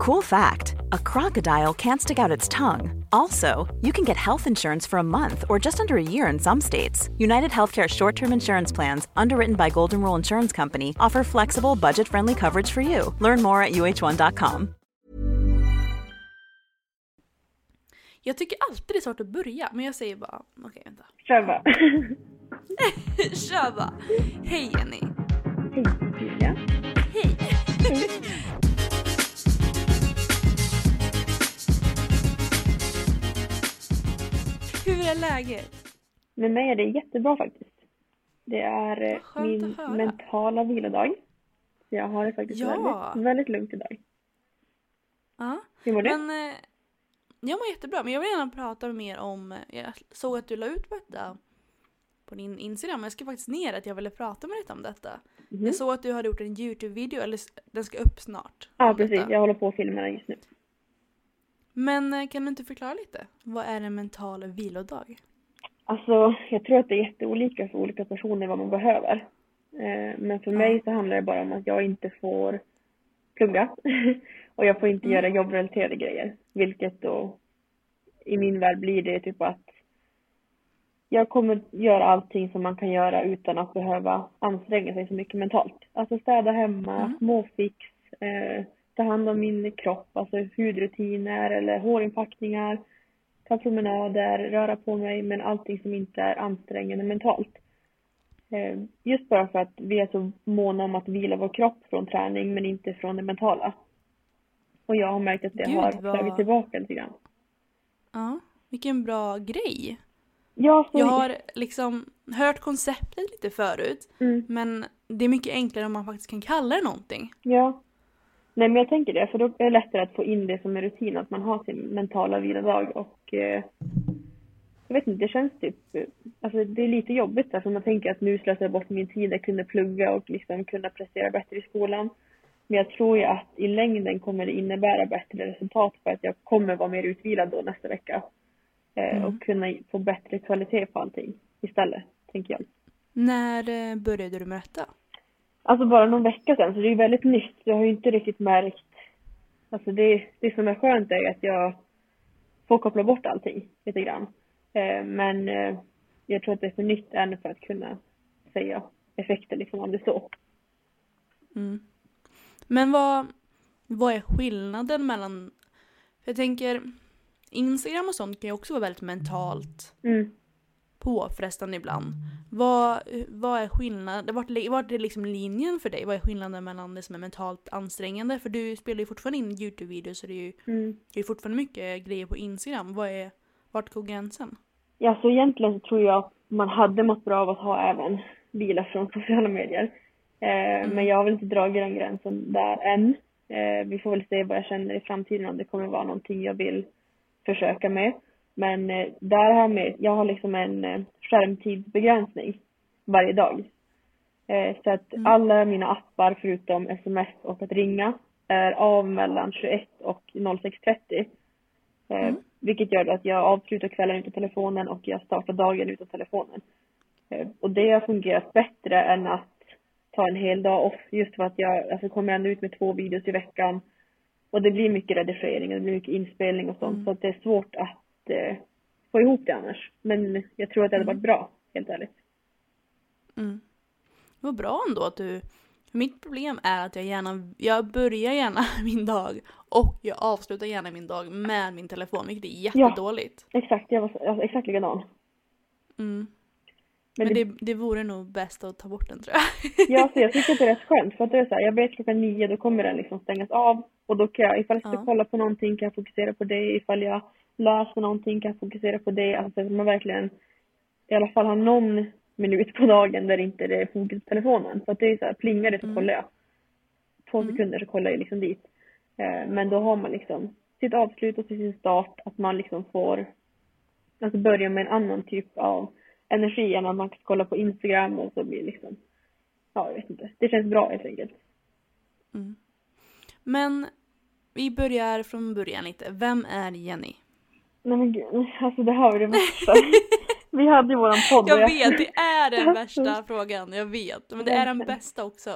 Cool fact a crocodile can't stick out its tongue. Also, you can get health insurance for a month or just under a year in some states. United Healthcare short term insurance plans, underwritten by Golden Rule Insurance Company, offer flexible, budget friendly coverage for you. Learn more at uh1.com. Jag tycker alltid det är svårt att börja, men jag säger bara okej vänta. Kör bara. Kör bara! Hej Jenny! Hej Julia. Hej! Hur är läget? Med mig är det jättebra faktiskt. Det är eh, min mentala vilodag. Jag har det faktiskt Ja. väldigt, väldigt lugnt idag. Ja. Hur mår du? Men eh, jag mår jättebra, men jag vill gärna prata mer om, jag såg att du la ut på detta på din Instagram, jag ska faktiskt ner att jag ville prata med dig om detta. Mhm. Jag såg att du hade gjort en YouTube-video, eller den ska upp snart. Ja precis, detta. jag håller på att filma den just nu. Men eh, kan du inte förklara lite? Vad är en mental vilodag? Alltså, jag tror att det är jätteolika för olika personer vad man behöver. Eh, Men för mig så handlar det bara om att jag inte får plugga. Och jag får inte Mm. göra jobbrelaterade grejer. Vilket då i min värld blir det typ att jag kommer göra allting som man kan göra utan att behöva anstränga sig så mycket mentalt. Alltså städa hemma, Mm. småfix, eh, ta hand om min kropp, alltså hudrutiner eller hårinpackningar, ta promenader, röra på mig, men allting som inte är ansträngande mentalt. Eh, just bara för att vi är så måna om att vila vår kropp från träning men inte från det mentala. Och jag har märkt att det Gud, har vad- slagit tillbaka lite grann. Ja, vilken bra grej. Ja, så, Jag har liksom hört konceptet lite förut, mm, men det är mycket enklare om man faktiskt kan kalla det någonting. ja. Nej men jag tänker det, för då är det lättare att få in det som en rutin, att man har sin mentala vilodag och eh, jag vet inte, det känns typ, eh, alltså det är lite jobbigt alltså man tänker att nu slösar jag bort min tid, jag kunde plugga och liksom kunna prestera bättre i skolan. Men jag tror ju att i längden kommer det innebära bättre resultat för att jag kommer vara mer utvilad då nästa vecka. Eh, Mm. Och kunna få bättre kvalitet på allting istället, tänker jag. När eh, började du med detta? Alltså bara någon vecka sedan, så det är väldigt nytt. Jag har ju inte riktigt märkt... Alltså det, det som är skönt är att jag får koppla bort allting lite grann. Eh, men eh, jag tror att det är för nytt ännu för att kunna säga effekter liksom av det så. Mm. Men vad, vad är skillnaden mellan... Jag tänker, Instagram och sånt kan ju också vara väldigt mentalt Mm. Påfrestande ibland. Vad, vad är skillnaden? Vart, vart är liksom linjen för dig? Vad är skillnaden mellan det som är mentalt ansträngande? För du spelar ju fortfarande in YouTube-videos så det är ju Mm. det är fortfarande mycket grejer på Instagram. Vad är, vart går gränsen? Ja, så egentligen så tror jag man hade mått bra av att ha även vila från sociala medier. Eh, Men jag har väl inte dragit den gränsen där än. Eh, vi får väl se vad jag känner i framtiden om det kommer vara någonting jag vill försöka med. Men eh, där har jag med, jag har liksom en eh, skärmtidsbegränsning varje dag. Eh, så att alla mina appar förutom sms och att ringa är av mellan 21 och 06.30. Eh, Vilket gör att jag avslutar kvällen utan telefonen och jag startar dagen utan telefonen. Och det har fungerat bättre än att ta en hel dag off just för att jag alltså, kommer ändå ut med två videos i veckan. Och det blir mycket redigering och det blir mycket inspelning och sånt så att det är svårt att eh, få ihop det annars. Men jag tror att det hade varit bra, helt ärligt. Mm. Var bra ändå att du... Mitt problem är att jag gärna... Jag börjar gärna min dag och jag avslutar gärna min dag med min telefon, vilket är jättedåligt. Exakt, jag var så- alltså, exakt likadan. Mm. Men, Men det, det, det vore nog bäst att ta bort den tror jag. ja, så jag tycker att det är rätt skönt för att det är så här, jag vet klockan nio då kommer den liksom stängas av och då kan jag, ifall jag ska Ja. kolla på någonting kan jag fokusera på det, ifall jag läser någonting kan fokusera på det, alltså så att man verkligen i alla fall har någon minut på dagen där inte det är fokus på telefonen. För att det är så här, plingar det så Mm. kollar jag. Två Mm. sekunder så kollar jag liksom dit. Eh, men då har man liksom sitt avslut och sin start, att man liksom får alltså börja med en annan typ av energi än att man kan kolla på Instagram och så blir liksom, ja jag vet inte. Det känns bra helt enkelt. Mm. Men vi börjar från början lite. Vem är Jenny? Nej men gud, alltså det här var det värsta. Vi hade ju våran podd Jag vet, det är den värsta frågan. Jag vet. Men det är den bästa också.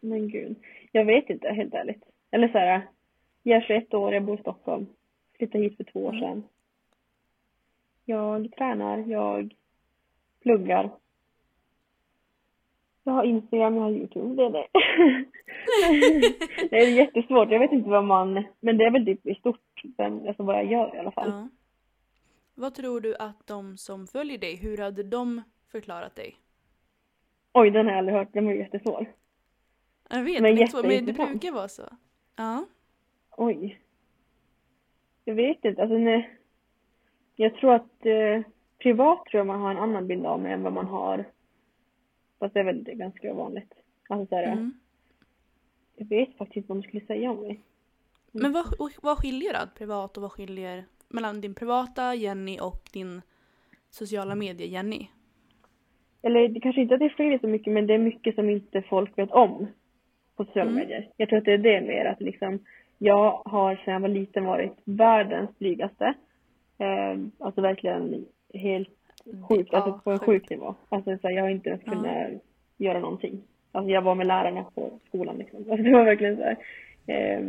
Men gud. Jag vet inte helt ärligt. Eller så här. Jag är 21 år, jag bor i Stockholm. Flyttade hit för två år sedan. Jag tränar, jag pluggar. Jag har Instagram, jag har Youtube, det är det. det är jättesvårt, jag vet inte vad man, men det är väl typ i stort, alltså vad jag gör i alla fall. Ja. Vad tror du att de som följer dig, hur hade de förklarat dig? Oj, den har jag aldrig hört, den var jättesvår. Jag vet, men, jätte men det brukar vara så. Ja. Oj. Jag vet inte, alltså nej. Jag tror att eh, privat tror jag man har en annan bild av mig än vad man har. Fast det är väl ganska vanligt. Alltså så här, mm. Jag vet faktiskt inte vad man skulle säga om mig. Men vad, vad skiljer då privat och vad skiljer mellan din privata Jenny och din sociala medier Jenny? Eller det kanske inte att det skiljer så mycket men det är mycket som inte folk vet om på sociala mm. medier. Jag tror att det är det mer att liksom jag har sedan jag var liten varit världens blygaste. Eh, alltså verkligen helt sjukt, alltså på en sjuk nivå. Alltså så här, jag har inte ens kunnat ja. göra någonting. Alltså jag var med lärarna på skolan liksom. Alltså det var verkligen så här. Eh,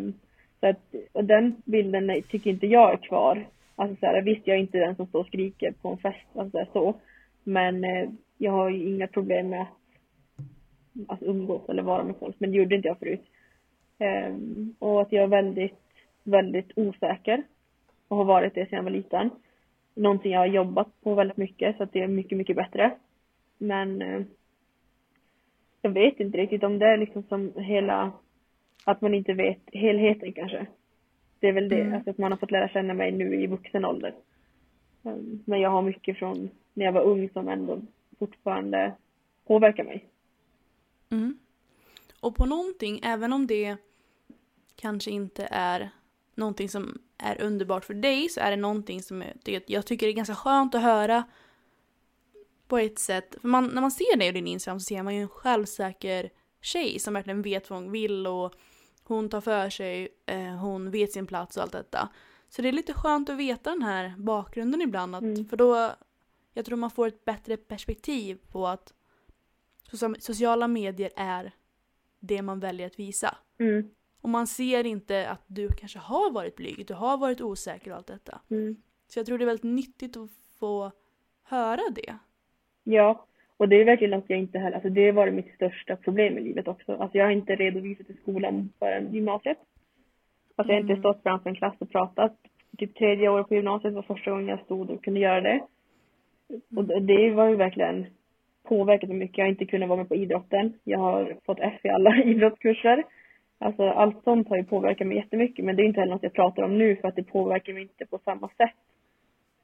så att, och den bilden tycker inte jag är kvar. Alltså så här, visst jag är inte den som står och skriker på en fest, alltså så. så. Men eh, jag har ju inga problem med att, att umgås eller vara med folk, men det gjorde inte jag förut. Um, och att jag är väldigt, väldigt osäker och har varit det sedan jag var liten. Någonting jag har jobbat på väldigt mycket så att det är mycket, mycket bättre. Men eh, jag vet inte riktigt om det är liksom som hela, att man inte vet helheten kanske. Det är väl det, mm. alltså att man har fått lära känna mig nu i vuxen ålder. Um, men jag har mycket från när jag var ung som ändå fortfarande påverkar mig. Mm. Och på någonting, även om det kanske inte är någonting som är underbart för dig så är det någonting som jag tycker är ganska skönt att höra på ett sätt. För man, när man ser dig och din Instagram så ser man ju en självsäker tjej som verkligen vet vad hon vill och hon tar för sig, eh, hon vet sin plats och allt detta. Så det är lite skönt att veta den här bakgrunden ibland, att, mm. för då jag tror man får ett bättre perspektiv på att sociala medier är det man väljer att visa. Mm. Och man ser inte att du kanske har varit blyg, du har varit osäker och allt detta. Mm. Så jag tror det är väldigt nyttigt att få höra det. Ja, och det är verkligen något jag inte heller, alltså det har varit mitt största problem i livet också. Alltså jag har inte redovisat i skolan förrän gymnasiet. Alltså jag har inte mm. stått framför en klass och pratat. Typ tredje året på gymnasiet var första gången jag stod och kunde göra det. Och det var ju verkligen påverkat mig mycket. Jag har inte kunnat vara med på idrotten. Jag har fått F i alla idrottskurser. Alltså allt sånt har ju påverkat mig jättemycket men det är inte heller något jag pratar om nu för att det påverkar mig inte på samma sätt.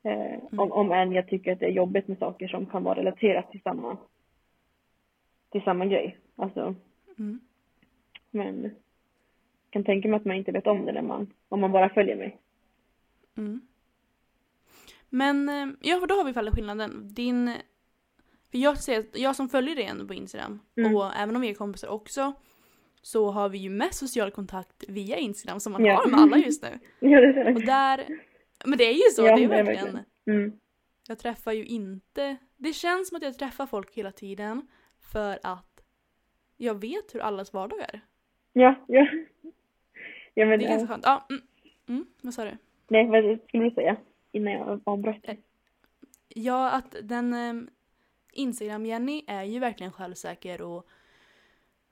Eh, mm. om, om än jag tycker att det är jobbigt med saker som kan vara relaterat till samma, till samma grej. Alltså. Mm. Men jag kan tänka mig att man inte vet om det när man, om man bara följer mig. Mm. Men eh, ja, då har vi fallet skillnaden. Din... För jag, ser, jag som följer dig ändå på Instagram, mm. och även om vi är kompisar också, så har vi ju mest social kontakt via Instagram som man ja. har med alla just nu. ja, och där, Men det är ju så, ja, det är verkligen. Verkligen. Mm. Jag träffar ju inte, det känns som att jag träffar folk hela tiden för att jag vet hur allas vardag är. Ja, ja. ja men, det är ganska skönt. Ja, mm, mm, vad sa du? Nej, vad skulle du säga? innan jag avbröt dig. Ja, att den eh, Instagram-Jenny är ju verkligen självsäker och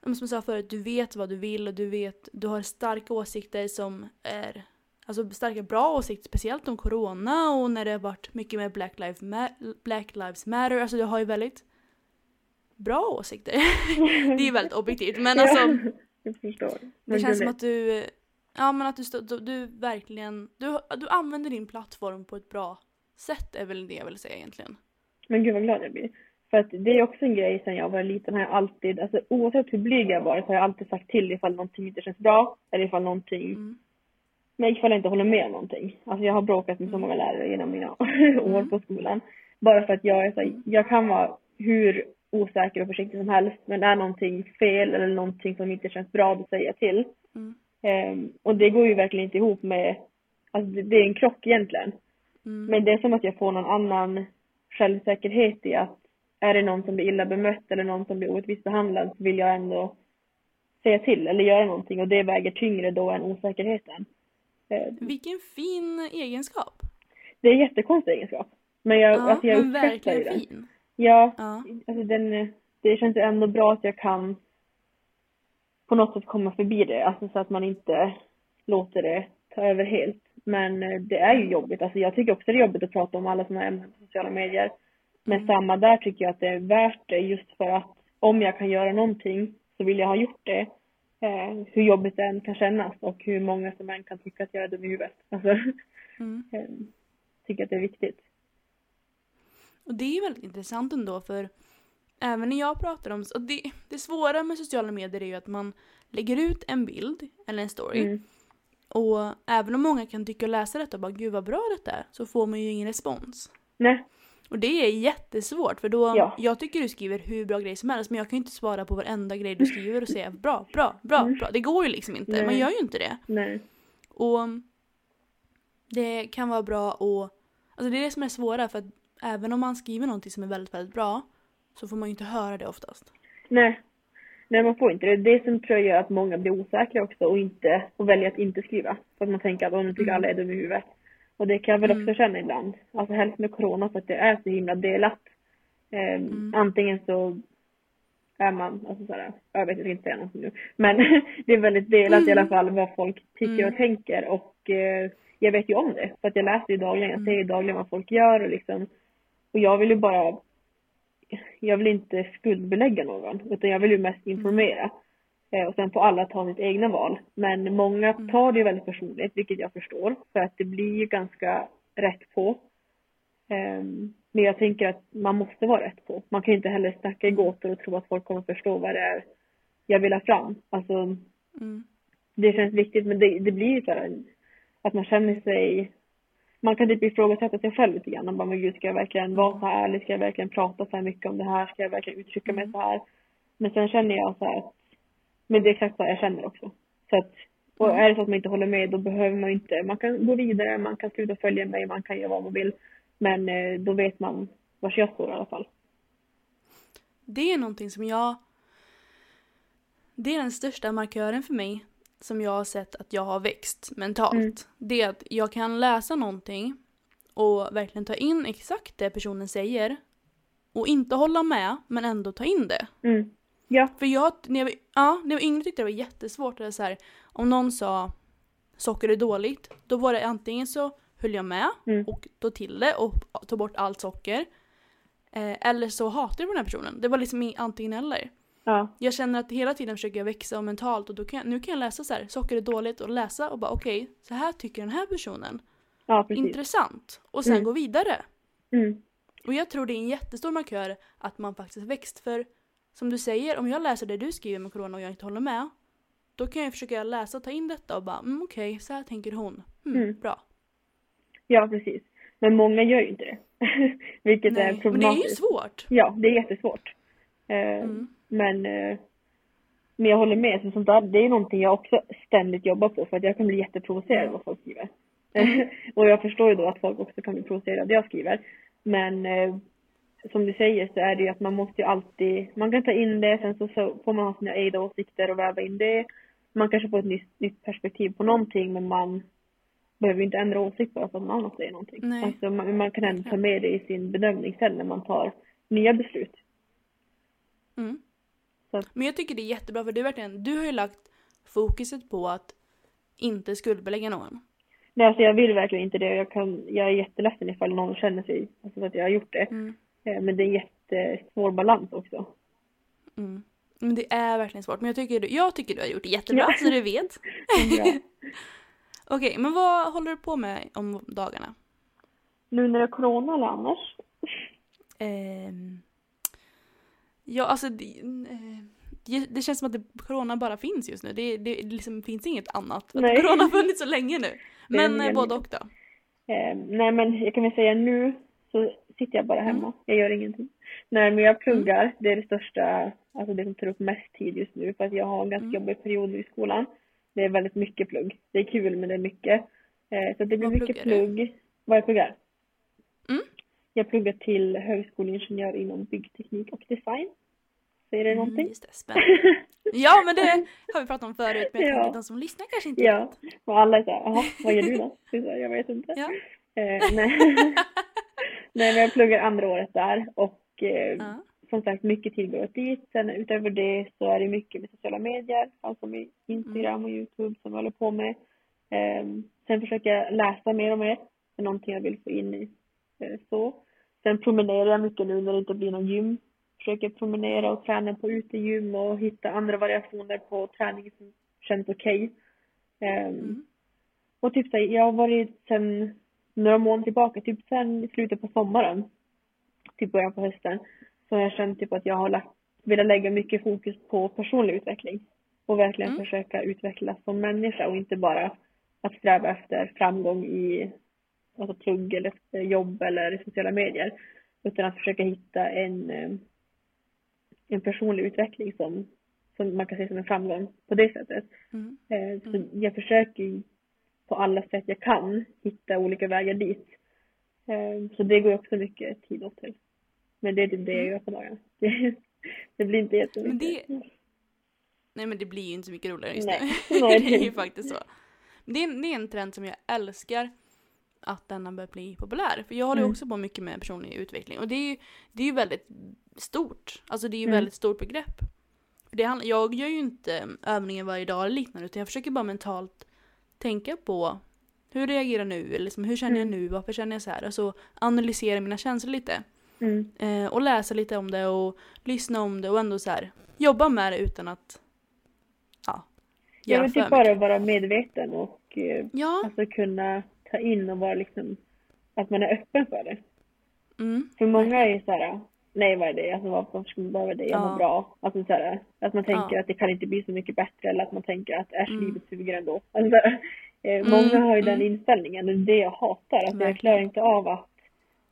som jag sa förut, du vet vad du vill och du vet, du har starka åsikter som är Alltså starka bra åsikter, speciellt om corona och när det har varit mycket med Black Lives, Ma- Black Lives Matter. Alltså du har ju väldigt bra åsikter. det är ju väldigt objektivt men alltså. jag förstår. det känns som att du Ja men att du, du, du verkligen, du, du använder din plattform på ett bra sätt är väl det jag vill säga egentligen. Men gud vad glad jag blir. För att det är också en grej sen jag var liten har jag alltid, alltså oavsett hur blyg jag varit har jag alltid sagt till ifall någonting inte känns bra eller ifall någonting, mm. Men ifall jag inte håller med om någonting. Alltså jag har bråkat med så många lärare genom mina år mm. på skolan. Bara för att jag är så jag kan vara hur osäker och försiktig som helst men är någonting fel eller någonting som inte känns bra då säger jag till. Mm. Um, och det går ju verkligen inte ihop med, alltså det, det är en krock egentligen. Mm. Men det är som att jag får någon annan självsäkerhet i att är det någon som blir illa bemött eller någon som blir orättvist behandlad så vill jag ändå säga till eller göra någonting och det väger tyngre då än osäkerheten. Eh, Vilken fin egenskap. det är en jättekonstig egenskap. Men jag, Ja, alltså jag men verkligen den. fin. Ja, Ja. alltså den, det känns ändå bra att jag kan på något sätt komma förbi det. Alltså så att man inte låter det ta över helt. Men eh, det är ju jobbigt. Alltså jag tycker också det är jobbigt att prata om alla sådana ämnen på sociala medier. Men Mm. samma där tycker jag att det är värt det just för att om jag kan göra någonting så vill jag ha gjort det. Eh, hur jobbigt det än kan kännas och hur många som än kan tycka att jag är dum i huvudet. Alltså, Mm. eh, tycker att det är viktigt. Och det är ju väldigt intressant ändå för även när jag pratar om, och det, det svåra med sociala medier är ju att man lägger ut en bild eller en story Mm. och även om många kan tycka och läsa detta och bara gud vad bra detta är så får man ju ingen respons. Nej, Och det är jättesvårt för då, Ja. jag tycker du skriver hur bra grejer som helst men jag kan ju inte svara på varenda grej du skriver och säga bra, bra, bra, bra. Det går ju liksom inte, man Mm. Nej. gör ju inte det. nej. Och det kan vara bra att, alltså det är det som är svåra för att även om man skriver någonting som är väldigt, väldigt bra så får man ju inte höra det oftast. Nej. Nej, man får inte det. Det som tror jag gör att många blir osäkra också och inte, och väljer att inte skriva. För att man tänker att om nu tycker Mm. alla är dumma i huvudet. Och det kan jag väl också Mm. känna ibland. Alltså helst med corona för att det är så himla delat. Ehm, Mm. Antingen så är man, alltså såhär, jag vet jag ska inte säga någonting nu. Men det är väldigt delat i alla fall vad folk tycker Mm. och tänker och eh, jag vet ju om det. För att jag läser ju dagligen, jag Mm. ser ju dagligen vad folk gör och liksom och jag vill ju bara jag vill inte skuldbelägga någon utan jag vill ju mest informera. Eh, och sen får alla ta sitt egna val. Men många Mm. tar det ju väldigt personligt vilket jag förstår för att det blir ju ganska rätt på. Ehm, men jag tänker att man måste vara rätt på. Man kan ju inte heller snacka i gåtor och tro att folk kommer förstå vad det är jag vill ha fram. Alltså Mm. det känns viktigt men det, det blir ju så här att man känner sig man kan typ ifrågasätta sig själv lite grann bara men gud ska jag verkligen vara så här ärlig? Ska jag verkligen prata så här mycket om det här? Ska jag verkligen uttrycka mig så här? Men sen känner jag så här att men det är exakt vad jag känner också. Så att och är det så att man inte håller med då behöver man inte, man kan gå vidare, man kan sluta följa mig, man kan göra vad man vill. Men eh, då vet man vars jag står i alla fall. Det är någonting som jag... Det är den största markören för mig som jag har sett att jag har växt mentalt. Mm. Det är att jag kan läsa någonting och verkligen ta in exakt det personen säger och inte hålla med men ändå ta in det. Mm. Ja. För jag, när jag, ja, när jag var yngre tyckte jag det var jättesvårt. Det så här, om någon sa socker är dåligt, då var det antingen så höll jag med Mm. och tog till det och tog bort allt socker. Eh, eller så hatade jag den här personen. Det var liksom antingen eller. Ja. Jag känner att hela tiden försöker jag växa mentalt och då kan jag, nu kan jag läsa så här, socker är dåligt och läsa och bara okej, så här tycker den här personen. Ja. Intressant. Och sen Mm. gå vidare. Mm. Och jag tror det är en jättestor markör att man faktiskt växt. För som du säger, om jag läser det du skriver med corona och jag inte håller med. Då kan jag försöka läsa och ta in detta och bara mm, okej, så här tänker hon. Mm, Mm. Bra. Ja, precis. Men många gör ju inte det. Vilket är Nej, men det är ju problematiskt. svårt. Ja, det är jättesvårt. Eh, Mm. Men, eh, men jag håller med. Så sånt där, det är någonting jag också ständigt jobbar på för att jag kan bli jätteprovocerad av vad folk skriver. Mm. och jag förstår ju då att folk också kan bli provocerade av det jag skriver. Men eh, som du säger så är det ju att man måste ju alltid, man kan ta in det, sen så, så får man ha sina egna åsikter och väva in det. Man kanske får ett nytt, nytt perspektiv på någonting men man behöver inte ändra åsikt bara för att någon annan säger någonting. Nej. Alltså man, man kan ändå ta med det i sin bedömning sen när man tar nya beslut. Mm. Men jag tycker det är jättebra för du, verkligen, du har ju lagt fokuset på att inte skuldbelägga någon. Nej, alltså jag vill verkligen inte det. Jag, kan, jag är jätteledsen ifall någon känner sig, alltså att jag har gjort det. Mm. Eh, Men det är en jättesvår balans också. Mm. Men det är verkligen svårt. Men jag tycker, du- jag tycker du har gjort det jättebra Ja. så du vet. Okej, men vad håller du på med om dagarna? Nu när det är corona eller annars? Ehm, ja, alltså det, eh, det- känns som att det, corona bara finns just nu. Det, det liksom finns inget annat. För att Nej. corona har funnits så länge nu. Men eh, både och då. Eh, nej men jag kan väl säga nu så sitter jag bara hemma. Jag gör ingenting. Nej men jag pluggar. Det är det största, alltså det som tar upp mest tid just nu. För att jag har en ganska Mm. jobbig period i skolan. Det är väldigt mycket plugg. Det är kul men det är mycket. Eh, så det blir mycket plugg. Vad jag pluggar? Mm. Jag pluggar till högskoleingenjör inom byggteknik och design. Säger det någonting? Mm, just det, spännande. Ja men det har vi pratat om förut men jag ja. att de som lyssnar kanske inte Ja, vet. och alla är såhär, jaha vad gör du då? Jag vet inte. Ja. Eh, nej. nej men jag pluggar andra året där och eh, uh. som sagt mycket tid går åt dit. Sen utöver det så är det mycket med sociala medier, alltså med Instagram och Youtube som jag håller på med. Eh, sen försöker jag läsa mer och mer, det är någonting jag vill få in i. Eh, så. Sen promenerar jag mycket nu när det inte blir någon gym försöker promenera och träna på utegym och hitta andra variationer på träning som känns okej. Okay. Um, mm. Och typ så jag har varit sen några månader tillbaka, typ sen i slutet på sommaren, typ början på hösten, så har jag känt typ att jag har lagt, velat lägga mycket fokus på personlig utveckling och verkligen mm. försöka utvecklas som människa och inte bara att sträva efter framgång i alltså plugg eller jobb eller sociala medier. Utan att försöka hitta en en personlig utveckling som, som man kan se som en framgång på det sättet. Mm. Eh, så mm. jag försöker på alla sätt jag kan hitta olika vägar dit. Eh, så det går också mycket tid åt till. Men det är typ det jag mm. gör på dagarna. Det, blir inte jättemycket. Men det... Nej men det blir ju inte så mycket roligare just Nej. nu. Nej, det är ju faktiskt så. Det är, det är en trend som jag älskar att denna börjar bli populär. För jag håller mm. också på mycket med personlig utveckling och det är ju, det är ju väldigt stort. Alltså det är ju mm. väldigt stort begrepp. Det handlar, jag gör ju inte övningar varje dag eller liknande utan jag försöker bara mentalt tänka på hur reagerar jag nu? Eller liksom, hur känner jag mm. nu? Varför känner jag så här? Alltså analysera mina känslor lite. Mm. Eh, och läsa lite om det och lyssna om det och ändå så här jobba med det utan att ja, göra ja, men typ bara vara medveten och eh, ja. alltså kunna ta in och vara liksom att man är öppen för det. Mm. För många är ju så här, nej vad är det, alltså varför ska man behöva det, jag mår ja. bra. Alltså så här, att man tänker ja. att det kan inte bli så mycket bättre eller att man tänker att äsch mm. livet suger ändå. Alltså, eh, mm. Många har ju den mm. inställningen, det är det jag hatar. Alltså, jag klarar inte av att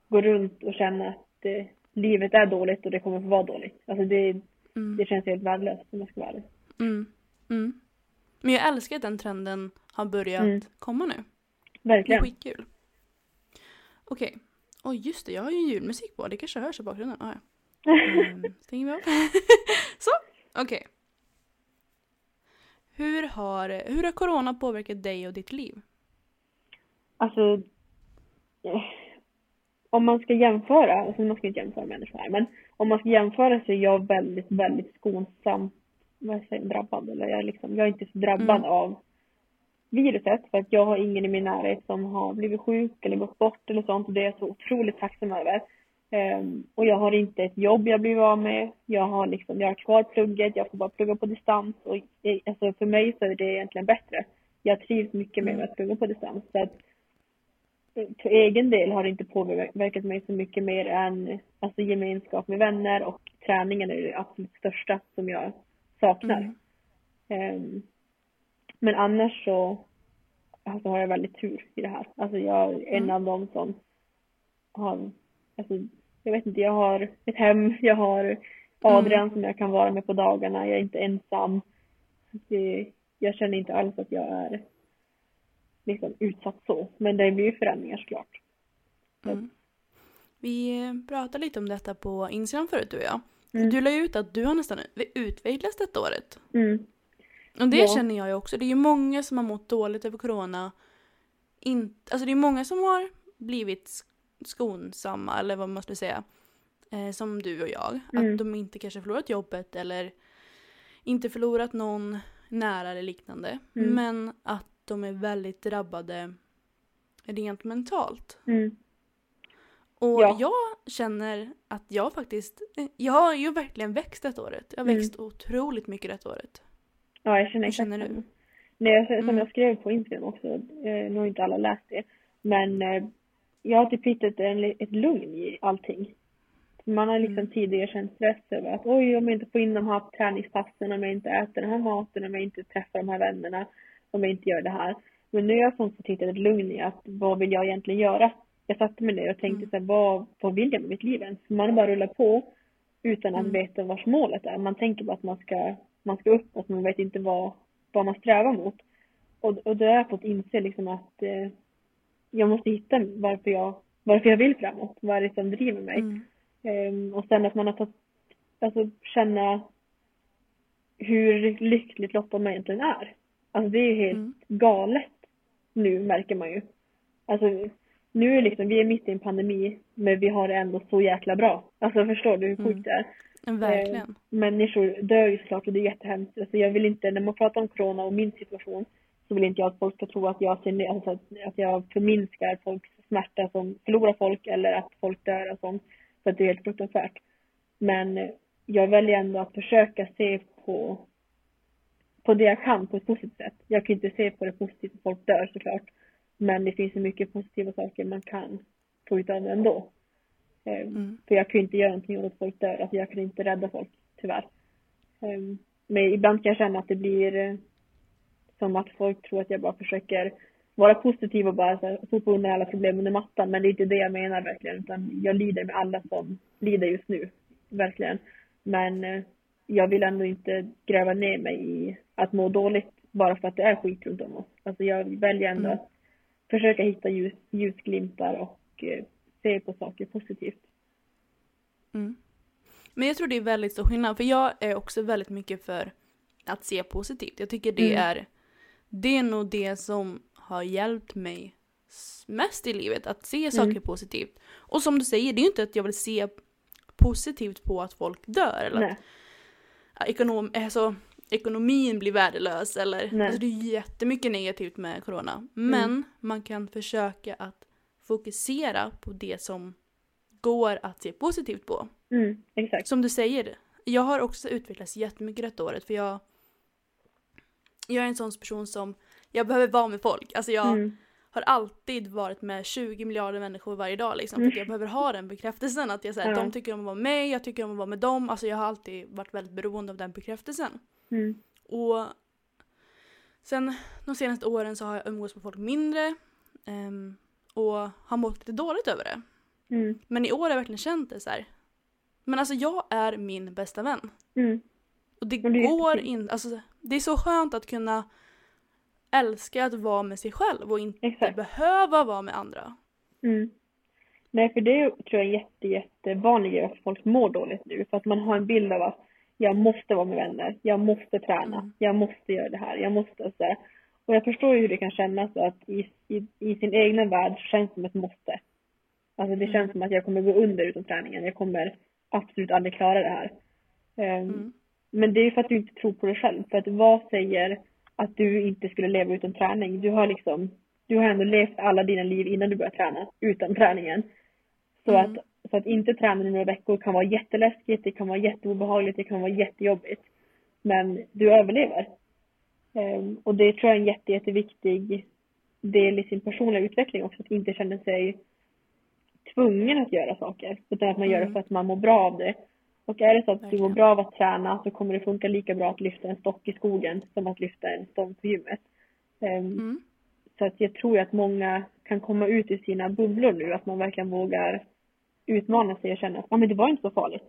gå runt och känna att eh, livet är dåligt och det kommer att vara dåligt. Alltså det, mm. det känns helt värdelöst om jag ska vara ärlig. Men jag älskar att den trenden har börjat komma nu. Verkligen. Det är skitkul. Okej. Oj oh, just det, jag har ju julmusik på. Det kanske hörs i bakgrunden. Ah, ja. mm, stänger vi av. Så, okej. Okay. Hur har, hur har corona påverkat dig och ditt liv? Alltså, eh, om man ska jämföra, alltså man ska inte jämföra människor här, men om man ska jämföra så är jag väldigt, väldigt skonsam, vad säger drabbad, eller jag är liksom, jag är inte så drabbad mm. av viruset för att jag har ingen i min närhet som har blivit sjuk eller gått bort eller sånt och det är jag så otroligt tacksam över. Um, och jag har inte ett jobb jag blivit av med. Jag har liksom, jag har kvar plugget, jag får bara plugga på distans och alltså för mig så är det egentligen bättre. Jag trivs mycket med att plugga på distans så att för egen del har det inte påverkat mig så mycket mer än alltså gemenskap med vänner och träningen är det absolut största som jag saknar. Mm. Um, men annars så alltså, har jag väldigt tur i det här. Alltså jag är en mm. av dem som har, alltså jag vet inte, jag har ett hem, jag har Adrian mm. som jag kan vara med på dagarna, jag är inte ensam. Det, jag känner inte alls att jag är liksom utsatt så. Men det blir ju förändringar såklart. Mm. Vi pratade lite om detta på Instagram förut du och jag. Mm. Du la ut att du har nästan utvecklats detta året. Mm. Och det ja. känner jag ju också. Det är ju många som har mått dåligt över corona. In, alltså det är många som har blivit skonsamma, eller vad man ska säga. Eh, som du och jag. Mm. Att de inte kanske förlorat jobbet eller inte förlorat någon nära eller liknande. Mm. Men att de är väldigt drabbade rent mentalt. Mm. Och ja. jag känner att jag faktiskt, jag har ju verkligen växt det året. Jag har växt mm. otroligt mycket det året. Ja, jag känner Hur känner du? Nej, som mm. jag skrev på Instagram också, eh, nu har inte alla läst det, men eh, jag har typ hittat en, ett lugn i allting. Man har liksom mm. tidigare känt stress över att oj, om jag inte får in de här träningspassen, om jag inte äter den här maten, om jag inte träffar de här vännerna, om jag inte gör det här. Men nu har jag sånt hittat ett lugn i att vad vill jag egentligen göra? Jag satte mig ner och tänkte mm. så här, vad, vad vill jag med mitt liv ens? Man bara rullar på utan att mm. veta vars målet är. Man tänker bara att man ska man ska uppåt, man vet inte vad, vad man strävar mot. Och, och då har jag fått inse liksom att eh, jag måste hitta varför jag, varför jag vill framåt, vad är det som driver mig. Mm. Um, och sen att man har tagit alltså, känna hur lyckligt lottad man egentligen är. Alltså det är ju helt mm. galet nu märker man ju. Alltså nu är liksom, vi är mitt i en pandemi men vi har det ändå så jäkla bra. Alltså förstår du hur sjukt mm. det är? Verkligen. Eh, människor dör ju såklart och det är jättehemskt. Alltså jag vill inte, när man pratar om corona och min situation så vill inte jag att folk ska tro att jag, ser, alltså att jag förminskar folks smärta som förlorar folk eller att folk dör och sånt. För att det är helt fruktansvärt. Men jag väljer ändå att försöka se på, på det jag kan på ett positivt sätt. Jag kan inte se på det positivt att folk dör såklart. Men det finns så mycket positiva saker man kan få ut av det ändå. Ehm, mm. För jag kan ju inte göra någonting åt att folk dör. Alltså jag kan inte rädda folk, tyvärr. Ehm, men ibland kan jag känna att det blir eh, som att folk tror att jag bara försöker vara positiv och bara sopa undan alla problem under mattan. Men det är inte det jag menar verkligen. Utan jag lider med alla som lider just nu. Verkligen. Men eh, jag vill ändå inte gräva ner mig i att må dåligt bara för att det är skit runt om oss. Alltså jag väljer ändå mm. att försöka hitta ljus, ljusglimtar och eh, se på saker positivt. Mm. Men jag tror det är väldigt stor skillnad, för jag är också väldigt mycket för att se positivt. Jag tycker det mm. är, det är nog det som har hjälpt mig mest i livet, att se saker mm. positivt. Och som du säger, det är ju inte att jag vill se positivt på att folk dör eller Nej. att ekonom, alltså, ekonomin blir värdelös eller alltså, det är jättemycket negativt med corona. Mm. Men mm. man kan försöka att fokusera på det som går att se positivt på. Mm, exakt. Som du säger, jag har också utvecklats jättemycket detta året för jag jag är en sån person som, jag behöver vara med folk. Alltså jag mm. har alltid varit med 20 miljarder människor varje dag liksom. För att jag behöver ha den bekräftelsen att jag, så ja. de tycker om att vara med mig, jag tycker om att vara med dem. Alltså jag har alltid varit väldigt beroende av den bekräftelsen. Mm. Och sen de senaste åren så har jag umgåtts med folk mindre. Um, och har mått lite dåligt över det. Mm. Men i år har jag verkligen känt det så här. Men alltså jag är min bästa vän. Mm. Och det, det går inte, alltså det är så skönt att kunna älska att vara med sig själv och inte Exakt. behöva vara med andra. Mm. Nej, för det tror jag är jätte, jättevanlig grej att folk mår dåligt nu. För att man har en bild av att jag måste vara med vänner, jag måste träna, mm. jag måste göra det här, jag måste så här. Och jag förstår ju hur det kan kännas att i, i, i sin egna värld känns det som ett måste. Alltså det mm. känns som att jag kommer gå under utan träningen. Jag kommer absolut aldrig klara det här. Um, mm. Men det är ju för att du inte tror på dig själv. För att vad säger att du inte skulle leva utan träning? Du har liksom, du har ändå levt alla dina liv innan du började träna, utan träningen. Så, mm. att, så att inte träna i några veckor kan vara jätteläskigt, det kan vara jätteobehagligt, det kan vara jättejobbigt. Men du överlever. Um, och det tror jag är en jätte, jätteviktig del i sin personliga utveckling också, att inte känna sig tvungen att göra saker. Utan att man mm. gör det mm. för att man mår bra av det. Och är det så att du mår bra av att träna så kommer det funka lika bra att lyfta en stock i skogen som att lyfta en stång på gymmet. Um, mm. Så att jag tror att många kan komma ut i sina bubblor nu, att man verkligen vågar utmana sig och känna att ah, men det var inte så farligt.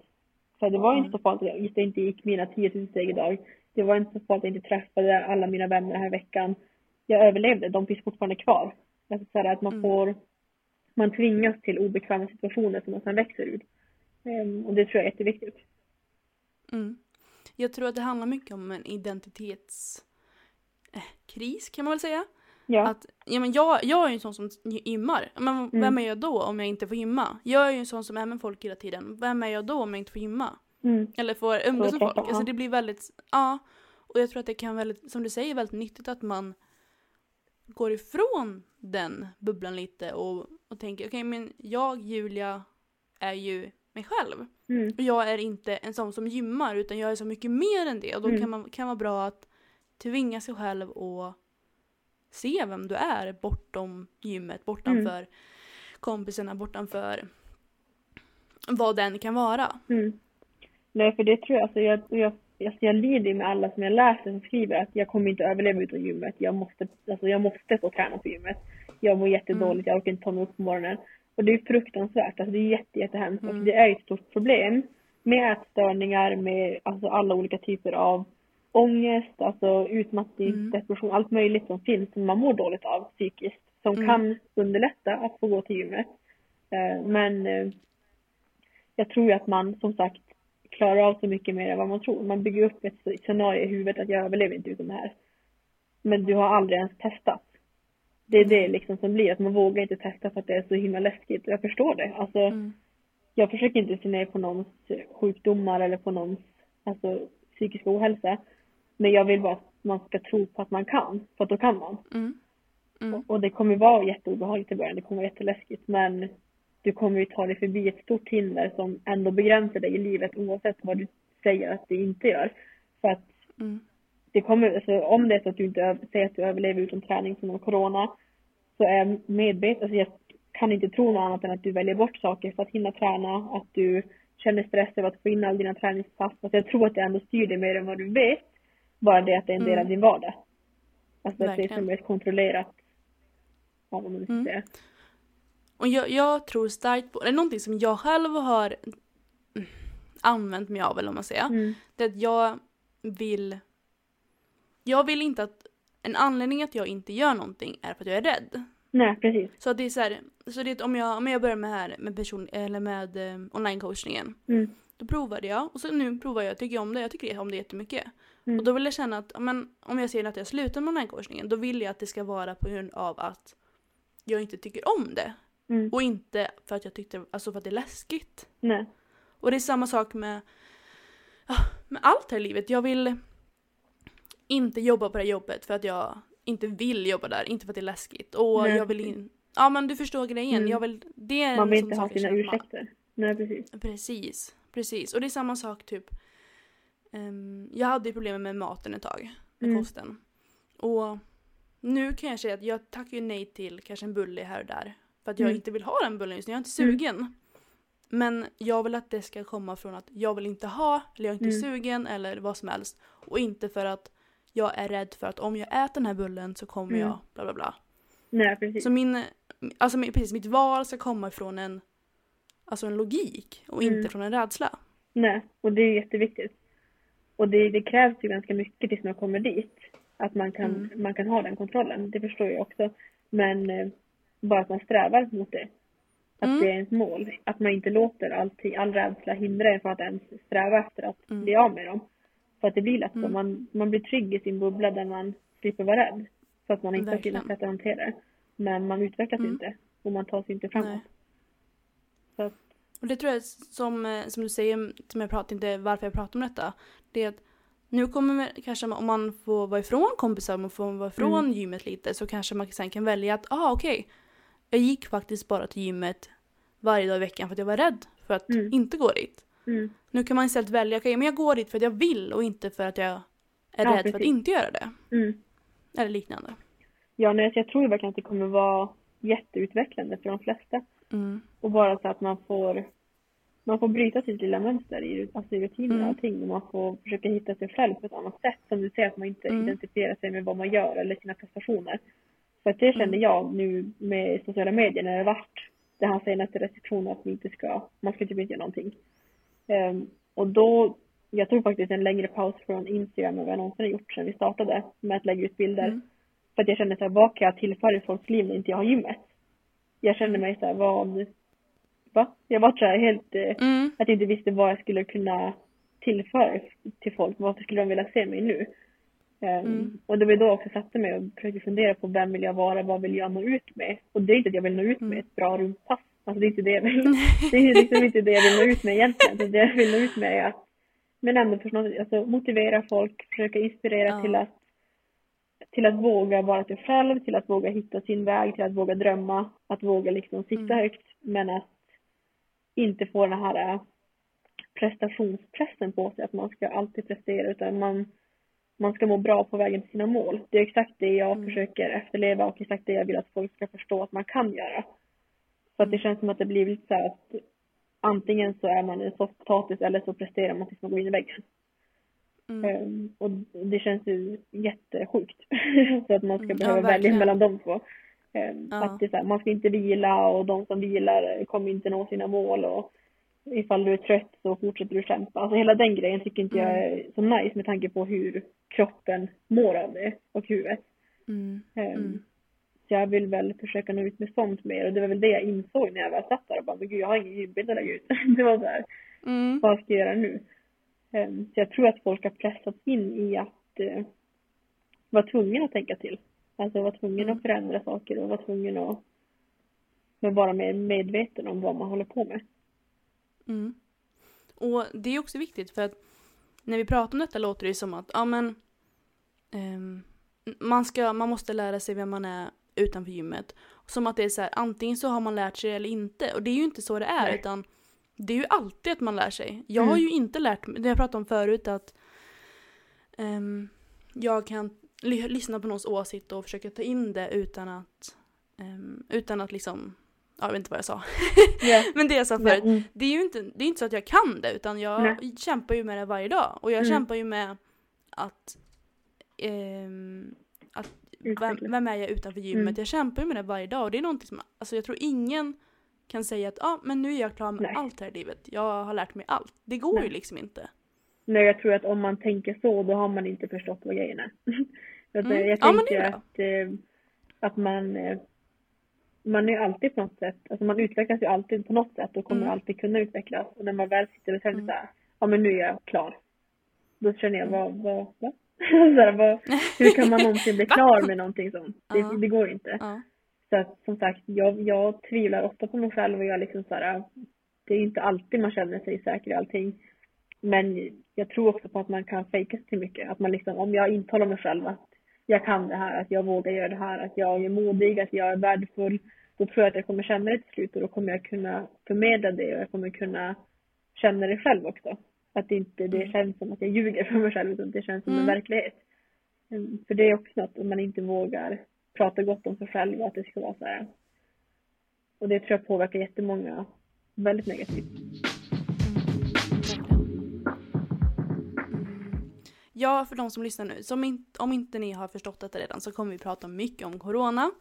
För det var mm. inte så farligt att jag inte gick mina 10 000 steg idag. Det var inte så farligt att jag inte träffade alla mina vänner den här veckan. Jag överlevde, de finns fortfarande kvar. Alltså så att man mm. får, man tvingas till obekväma situationer som man sedan växer ur. Um, och det tror jag är jätteviktigt. Mm. Jag tror att det handlar mycket om en identitetskris eh, kan man väl säga. Ja. Att, ja, men jag, jag är ju en sån som gymmar. Men mm. vem är jag då om jag inte får gymma? Jag är ju en sån som är med folk hela tiden. Vem är jag då om jag inte får gymma? Mm. Eller får umgås med folk. Alltså det blir väldigt, ja. Och jag tror att det kan väldigt, som du säger, väldigt nyttigt att man går ifrån den bubblan lite och, och tänker okej okay, men jag, Julia, är ju mig själv. Mm. Och jag är inte en sån som gymmar utan jag är så mycket mer än det och då mm. kan man kan vara bra att tvinga sig själv och se vem du är bortom gymmet, bortanför mm. kompisarna, bortanför vad den kan vara. Mm. Nej, för det tror jag, alltså jag, jag, alltså jag lider med alla som jag läser som skriver att jag kommer inte överleva utan gymmet. Jag måste, alltså jag måste få träna på gymmet. Jag mår jättedåligt, mm. jag orkar inte ta mig upp på morgonen. Och det är fruktansvärt, alltså det är jätte, jättehemskt. Mm. Alltså det är ett stort problem med ätstörningar, med alltså alla olika typer av ångest, alltså utmattning, mm. depression, allt möjligt som finns som man mår dåligt av psykiskt. Som mm. kan underlätta att få gå till gymmet. Eh, men eh, jag tror att man som sagt klarar av så mycket mer än vad man tror. Man bygger upp ett scenario i huvudet att jag överlever inte utan det här. Men du har aldrig ens testat. Det är det liksom som blir, att man vågar inte testa för att det är så himla läskigt. Jag förstår det. Alltså, mm. jag försöker inte se ner på någons sjukdomar eller på någons alltså, psykisk ohälsa. Men jag vill bara att man ska tro på att man kan, för att då kan man. Mm. Mm. Och, och, det kommer vara jätteobehagligt i början, det kommer vara jätteläskigt men du kommer ju ta dig förbi ett stort hinder som ändå begränsar dig i livet oavsett vad du säger att det inte gör. För att mm. det kommer, alltså, om det är så att du inte säger att du överlever utan träning som corona så är jag medveten, alltså jag kan inte tro något annat än att du väljer bort saker för att hinna träna, att du känner stress över att få in alla dina träningspass. Alltså jag tror att det ändå styr dig mer än vad du vet. Bara det att det är en del mm. av din vardag. Alltså att det är som ett kontrollerat, ja vad man ska mm. säga. Och jag, jag tror starkt på, är någonting som jag själv har använt mig av eller vad man säger. Mm. Det är att jag vill, jag vill inte att, en anledning att jag inte gör någonting är för att jag är rädd. Nej, precis. Så att det är så här, så det är om jag, om jag börjar med här med person, eller med eh, online-coachningen. Mm. Då provade jag och så nu provar jag, tycker jag om det, jag tycker om det jättemycket. Mm. Och då vill jag känna att, men, om jag ser att jag slutar med online-coachningen, då vill jag att det ska vara på grund av att jag inte tycker om det. Mm. Och inte för att jag tyckte, alltså för att det är läskigt. Nej. Och det är samma sak med, med allt här i livet. Jag vill inte jobba på det här jobbet för att jag inte vill jobba där, inte för att det är läskigt. Och Nej. jag vill in... Ja men du förstår grejen. Mm. Jag vill... Det är Man vill inte ha sina ursäkter. Nej precis. Precis. Precis. Och det är samma sak typ. Um, jag hade ju problem med maten ett tag. Med mm. kosten. Och nu kan jag säga att jag tackar ju nej till kanske en bulle här och där. För att jag mm. inte vill ha den bullen just nu, jag är inte mm. sugen. Mm. Men jag vill att det ska komma från att jag vill inte ha, eller jag är inte mm. sugen eller vad som helst. Och inte för att jag är rädd för att om jag äter den här bullen så kommer mm. jag bla bla bla. Nej precis. Så min, alltså precis, mitt val ska komma från en, alltså en logik och inte från en rädsla. Nej, och det är jätteviktigt. Och det, det krävs ju ganska mycket tills man kommer dit. Att man kan, mm. man kan ha den kontrollen, det förstår jag också. Men eh, bara att man strävar mot det. Att mm. det är ens mål. Att man inte låter allting, all rädsla hindra en från att ens sträva efter att mm. bli av med dem. För att det blir lätt så. Mm. Man, man blir trygg i sin bubbla där man slipper vara rädd. Så att man inte har sina sätt att hantera det. Men man utvecklas mm. inte. Och man tar sig inte framåt. Så att... Och det tror jag som, eh, som du säger, som jag pratar inte varför jag pratar om detta. Det är att nu kommer kanske om man får vara ifrån kompisar, om man får vara ifrån mm. gymmet lite så kanske man sen kan välja att, ah okej, okay, jag gick faktiskt bara till gymmet varje dag i veckan för att jag var rädd för att mm. inte gå dit. Mm. Nu kan man istället välja, okej okay, men jag går dit för att jag vill och inte för att jag är ja, rädd precis. för att inte göra det. Mm. Eller liknande. Ja, nej, jag tror verkligen att det kommer vara jätteutvecklande för de flesta. Mm. Och bara så att man får man får bryta sitt lilla mönster i, alltså i rutiner och mm. allting och man får försöka hitta sig själv på ett annat sätt. Som du säger att man inte mm. identifierar sig med vad man gör eller sina prestationer. För att det kände mm. jag nu med sociala medier när det vart det här senaste restriktionerna att man inte ska, man ska typ inte göra någonting. Um, och då, jag tog faktiskt en längre paus från Instagram än vad jag någonsin har gjort sedan vi startade med att lägga ut bilder. Mm. För att jag kände såhär, vad kan jag tillföra i folks liv när inte jag har gymmet? Jag kände mig såhär, vad, va? Jag var såhär helt, eh, mm. att jag inte visste vad jag skulle kunna tillföra till folk. Varför skulle de vilja se mig nu? Ehm, mm. Och det var då jag också satte mig och försökte fundera på vem vill jag vara, vad vill jag nå ut med? Och det är inte att jag vill nå ut med mm. ett bra rumpass. Alltså det är inte det jag vill. Det är liksom inte det jag vill nå ut med egentligen. Det jag vill nå ut med är att, men ändå förstås, alltså motivera folk, försöka inspirera ja. till att till att våga vara sig själv, till att våga hitta sin väg, till att våga drömma, att våga liksom sikta mm. högt men att inte få den här äh, prestationspressen på sig att man ska alltid prestera utan man man ska må bra på vägen till sina mål. Det är exakt det jag mm. försöker efterleva och exakt det jag vill att folk ska förstå att man kan göra. Så att det mm. känns som att det blir lite så här att antingen så är man en soft potatis eller så presterar man tills man går in i väggen. Mm. Um, och det känns ju jättesjukt. så att man ska mm. behöva ja, välja mellan de två. Um, ja. Att det här, man ska inte vila och de som vilar kommer inte nå sina mål och ifall du är trött så fortsätter du kämpa. Alltså hela den grejen tycker inte jag mm. är så nice med tanke på hur kroppen mår av det och huvudet. Mm. Um, så jag vill väl försöka nå ut med sånt mer och det var väl det jag insåg när jag väl satt där och bara, men gud jag har ingen gymbild att lägga ut. det var så här, mm. vad ska jag göra nu? Um, så jag tror att folk har pressats in i att uh, vara tvungna att tänka till. Alltså vara tvungen att förändra saker och vara tvungen att vara mer medveten om vad man håller på med. Mm. Och det är också viktigt för att när vi pratar om detta låter det som att ja men um, man, ska, man måste lära sig vem man är utanför gymmet. Som att det är så här, antingen så har man lärt sig eller inte. Och det är ju inte så det är Nej. utan det är ju alltid att man lär sig. Jag mm. har ju inte lärt mig, det jag pratade om förut att um, jag kan lyssna på någons åsikt och försöka ta in det utan att um, utan att liksom jag vet inte vad jag sa. Yeah. Men det jag sa förut, mm. det är ju inte, det är inte så att jag kan det utan jag Nej. kämpar ju med det varje dag. Och jag mm. kämpar ju med att, eh, att vem, vem, är jag utanför gymmet? Mm. Jag kämpar ju med det varje dag och det är någonting som, alltså jag tror ingen kan säga att ah, men nu är jag klar med Nej. allt här i livet. Jag har lärt mig allt. Det går Nej. ju liksom inte. Nej, jag tror att om man tänker så, då har man inte förstått vad grejen är. mm. Jag tänker ja, att, eh, att man eh, man är alltid på något sätt, alltså man utvecklas ju alltid på något sätt och kommer mm. alltid kunna utvecklas. Och när man väl sitter och känner mm. såhär, ja men nu är jag klar. Då känner jag, vad, vad, va? så vad, hur kan man någonsin bli klar med någonting sånt? Det, uh -huh. det går inte. Uh -huh. Så att som sagt, jag, jag tvivlar ofta på mig själv och jag liksom såhär, det är inte alltid man känner sig säker i allting. Men jag tror också på att man kan fejka sig till mycket. Att man liksom, om jag intalar mig själv att jag kan det här, att jag vågar göra det här, att jag är modig, att jag är värdefull. Då tror jag att jag kommer känna det till slut och då kommer jag kunna förmedla det och jag kommer kunna känna det själv också. Att det inte det mm. känns som att jag ljuger för mig själv utan det känns som mm. en verklighet. Mm, för det är också något om man inte vågar prata gott om sig själv och att det ska vara så här. Och det tror jag påverkar jättemånga väldigt negativt. Ja, för de som lyssnar nu, som in, om inte ni har förstått detta redan så kommer vi prata mycket om corona.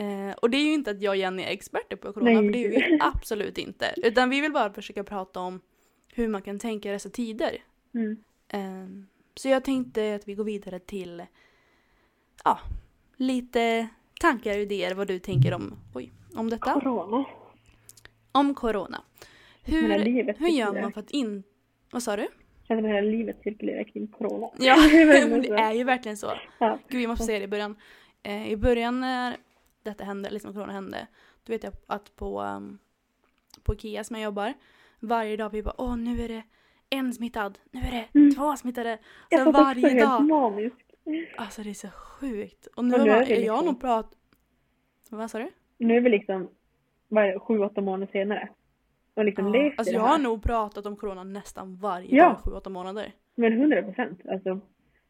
Eh, och det är ju inte att jag och Jenny är experter på corona, Nej. för det är vi absolut inte. Utan vi vill bara försöka prata om hur man kan tänka i dessa tider. Mm. Eh, så jag tänkte att vi går vidare till ja, lite tankar och idéer vad du tänker om, oj, om detta. Corona. Om corona. Hur, hur gör man för att inte... Vad sa du? Känner att hela livet cirkulerar kring corona. Ja, men det är ju verkligen så. Ja. Gud, jag måste säga det i början. Eh, I början när detta hände, liksom corona hände, då vet jag att på, um, på Ikea som jag jobbar, varje dag vi bara åh nu är det en smittad, nu är det mm. två smittade. Så jag varje dag. Helt alltså det är så sjukt. Och nu, och nu har liksom... jag nog pratat... Vad sa du? Nu är vi liksom, vad är det, sju, åtta månader senare och liksom ja, levt alltså jag har nog pratat om corona nästan varje ja. dag, sju, åtta månader. Men hundra procent, alltså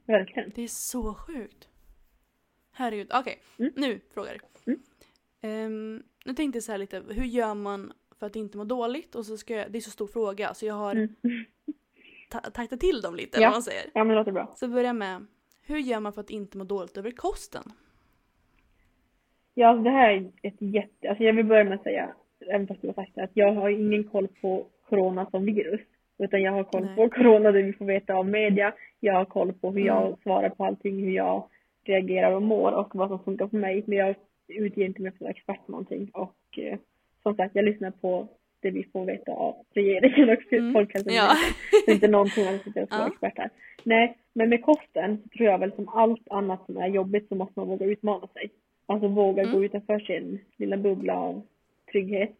verkligen. Det är så sjukt. Herregud, okej, okay. mm. nu frågar. Mm. Um, nu tänkte jag så här lite, hur gör man för att inte må dåligt? Och så ska jag, det är så stor fråga så jag har mm. taktat till dem lite, ja. vad man säger. Ja, men det låter bra. Så börja med, hur gör man för att inte må dåligt över kosten? Ja, det här är ett jätte, alltså jag vill börja med att säga även fast du har sagt det, att jag har ingen koll på corona som virus. Utan jag har koll Nej. på corona, det vi får veta av media. Jag har koll på hur jag mm. svarar på allting, hur jag reagerar och mår och vad som funkar för mig. Men jag utger inte mig för att expert på någonting. Och eh, som sagt, jag lyssnar på det vi får veta av regeringen och mm. Folkhälsomyndigheten. Ja. Det är inte någonting jag sitter och ja. expert här. Nej, men med kosten så tror jag väl som allt annat som är jobbigt så måste man våga utmana sig. Alltså våga mm. gå utanför sin lilla bubbla av trygghet.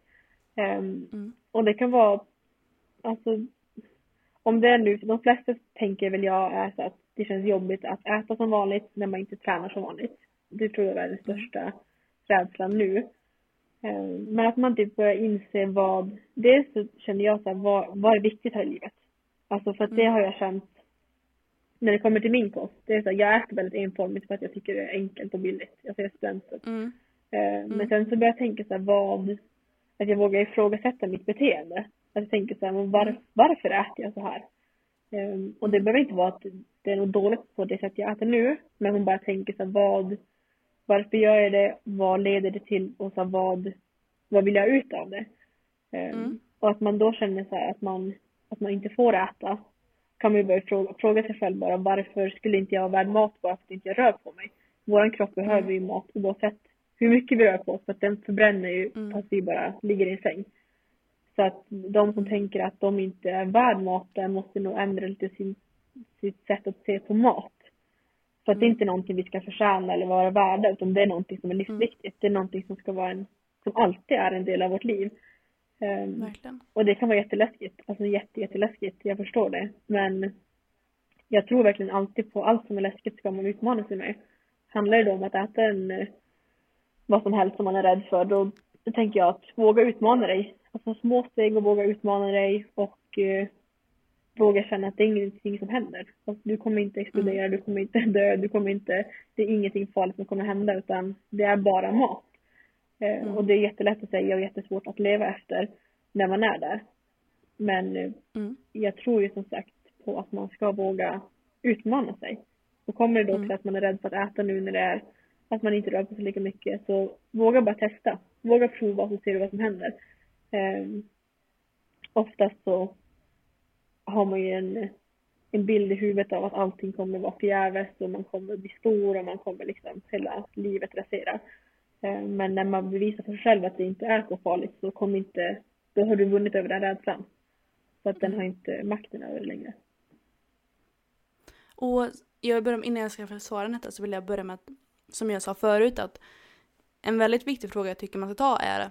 Um, mm. Och det kan vara, alltså, om det är nu, de flesta tänker väl jag är så att det känns jobbigt att äta som vanligt när man inte tränar som vanligt. Det tror jag är den största rädslan nu. Um, men att man typ börjar inse vad, dels så känner jag så här, vad, vad är viktigt här i livet? Alltså för att det mm. har jag känt när det kommer till min kost. Det är så här, jag äter väldigt enformigt för att jag tycker det är enkelt och billigt. Alltså jag är student. Mm. Eh, mm. Men sen så börjar jag tänka så här, vad, att jag vågar ifrågasätta mitt beteende. Att jag tänker så här, var, varför äter jag så här? Um, och det behöver inte vara att det är något dåligt på det sätt jag äter nu, men man bara tänker så här, vad, varför gör jag det, vad leder det till och så här, vad, vad vill jag ut av det? Um, mm. Och att man då känner så här, att man, att man inte får äta, kan man ju börja fråga, fråga sig själv bara, varför skulle inte jag ha värd mat bara för att inte jag rör på mig? Våran kropp behöver mm. ju mat oavsett hur mycket vi rör på oss för att den förbränner ju mm. fast vi bara ligger i en säng. Så att de som tänker att de inte är värd maten måste nog ändra lite sin, sitt sätt att se på mat. För att det är inte någonting vi ska förtjäna eller vara värda utan det är någonting som är livsviktigt. Det är någonting som ska vara en, som alltid är en del av vårt liv. Um, Verkligen. och det kan vara jätteläskigt, alltså jätte, jätteläskigt, jag förstår det. Men jag tror verkligen alltid på allt som är läskigt ska man utmana sig med. Handlar det då om att äta en, vad som helst som man är rädd för, då tänker jag att våga utmana dig. Alltså små steg och våga utmana dig och eh, våga känna att det är ingenting som händer. Alltså, du kommer inte explodera, mm. du kommer inte dö, du kommer inte, det är ingenting farligt som kommer hända utan det är bara mat. Eh, mm. Och det är jättelätt att säga och jättesvårt att leva efter när man är där. Men eh, mm. jag tror ju som sagt på att man ska våga utmana sig. Och kommer det då till mm. att man är rädd för att äta nu när det är att man inte rör på sig lika mycket så våga bara testa. Våga prova så ser du vad som händer. Um, oftast så har man ju en, en bild i huvudet av att allting kommer vara förgäves och man kommer bli stor och man kommer liksom hela livet rasera. Um, men när man bevisar för sig själv att det inte är så farligt så kommer inte, då har du vunnit över den rädslan. Så att den har inte makten över det längre. Och jag börjar, innan jag ska svara detta så vill jag börja med att, som jag sa förut, att en väldigt viktig fråga jag tycker man ska ta är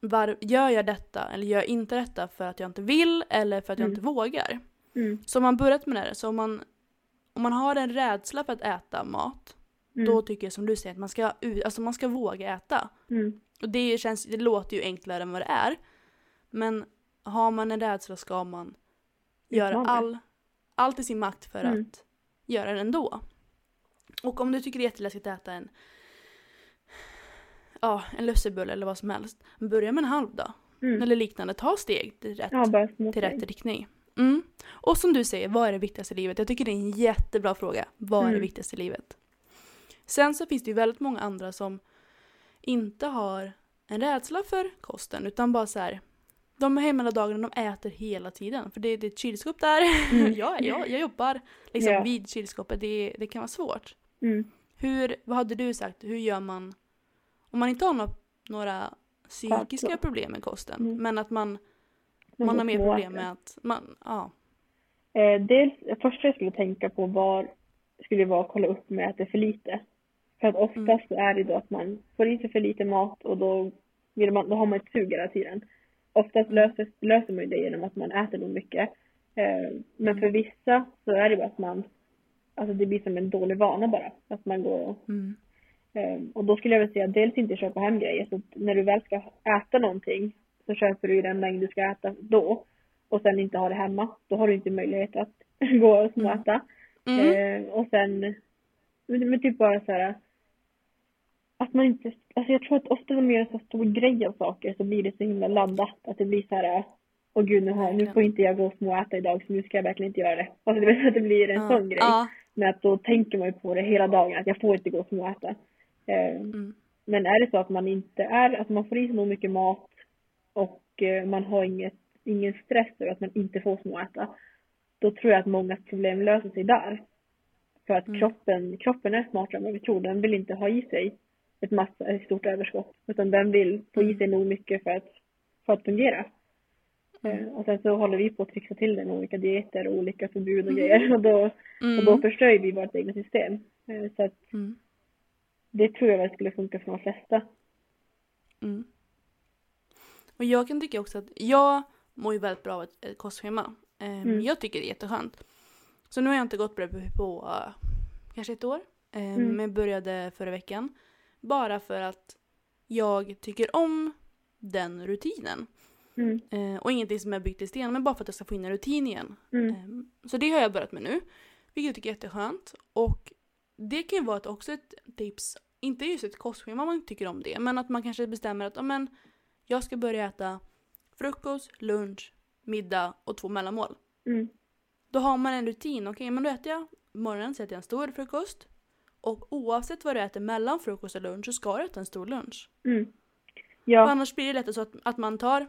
var, gör jag detta eller gör jag inte detta för att jag inte vill eller för att jag mm. inte vågar? Mm. Så om man börjat med det, så om man, om man har en rädsla för att äta mat, mm. då tycker jag som du säger att man ska, alltså man ska våga äta. Mm. Och det, känns, det låter ju enklare än vad det är. Men har man en rädsla ska man göra all, allt i sin makt för mm. att göra det ändå. Och om du tycker det är jätteläskigt att äta en ja, en lussebulle eller vad som helst. Börja med en halv dag. Mm. Eller liknande. Ta steg till rätt, ja, till rätt riktning. Mm. Och som du säger, vad är det viktigaste i livet? Jag tycker det är en jättebra fråga. Vad är det mm. viktigaste i livet? Sen så finns det ju väldigt många andra som inte har en rädsla för kosten utan bara så här, de är hemma hela dagen och de äter hela tiden. För det, det är ett kylskåp där. Mm. jag, jag, jag jobbar liksom ja. vid kylskåpet. Det, det kan vara svårt. Mm. Hur, vad hade du sagt? Hur gör man om man inte har några, några psykiska problem med kosten, mm. men att man, man har mer problem med att man, ja. Eh, dels, det första jag skulle tänka på var, skulle vara att kolla upp med att det är för lite. För att oftast mm. är det då att man får i sig för lite mat och då, vill man, då har man ett sug hela tiden. Oftast löser, löser man det genom att man äter nog mycket. Eh, men för mm. vissa så är det bara att man, alltså det blir som en dålig vana bara. Att man går och mm. Ehm, och då skulle jag vilja säga dels inte köpa hem grejer. Så när du väl ska äta någonting så köper du den mängd du ska äta då. Och sen inte ha det hemma. Då har du inte möjlighet att gå och småäta. Mm. Mm. och sen, men typ bara så här. Att man inte, alltså jag tror att ofta när man gör en så stor grej av saker så blir det så himla laddat. Att det blir så här, åh gud nu, har, nu får inte jag gå och småäta idag så nu ska jag verkligen inte göra det. Alltså det, att det blir en ja. sån grej. Ja. Men att då tänker man ju på det hela dagen att jag får inte gå och småäta. Eh, mm. Men är det så att man inte är, att man får i sig nog mycket mat och eh, man har inget, ingen stress över att man inte får småäta, då tror jag att många problem löser sig där. För att mm. kroppen, kroppen är smartare än vad vi tror. Den vill inte ha i sig ett, massa, ett stort överskott. Utan den vill få i sig nog mycket för att, för att fungera. Mm. Eh, och sen så håller vi på att trixa till det med olika dieter och olika förbud och mm. grejer. Och då, och då mm. förstör vi vårt eget system. Så att mm det tror jag väl skulle funka för de flesta. Mm. Och jag kan tycka också att jag mår ju väldigt bra av ett, kostschema. Um, mm. Jag tycker det är jätteskönt. Så nu har jag inte gått på det på kanske ett år. Mm. Men jag började förra veckan. Bara för att jag tycker om den rutinen. Mm. Uh, och ingenting som är byggt i sten, men bara för att jag ska få in en rutin igen. Mm. Um, så det har jag börjat med nu. Vilket jag tycker är jätteskönt. Och det kan ju vara ett, också ett tips, inte just ett kostschema om man tycker om det, men att man kanske bestämmer att men, jag ska börja äta frukost, lunch, middag och två mellanmål. Mm. Då har man en rutin, okej okay, men då äter jag morgonen så äter jag en stor frukost och oavsett vad du äter mellan frukost och lunch så ska du äta en stor lunch. Mm. Ja. För annars blir det lätt så att, att man tar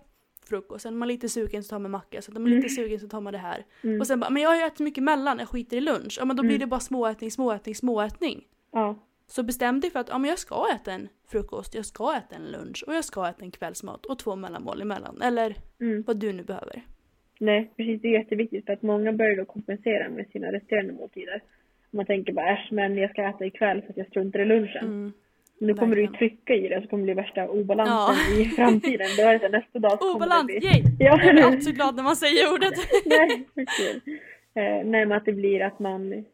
frukosten, man är lite sugen så tar man macka, så att man är lite mm. sugen så tar man det här. Mm. Och sen bara, men jag har ju ätit mycket mellan, jag skiter i lunch. Ja men då blir mm. det bara småätning, småätning, småätning. Ja. Så bestäm dig för att ja, men jag ska äta en frukost, jag ska äta en lunch och jag ska äta en kvällsmat och två mellanmål emellan. Eller Mm. vad du nu behöver. Nej, precis. Det är jätteviktigt för att många börjar då kompensera med sina resterande måltider. Man tänker bara äsch, men jag ska äta ikväll för att jag struntar i lunchen. Mm. Då kommer du ju trycka i det så kommer det bli värsta obalansen Ja. i framtiden. Då är det så nästa dag så Obalans, bli... yay! Ja. Jag blir alltid så glad när man säger ordet. Nej. Eh, nej, men att det blir att man,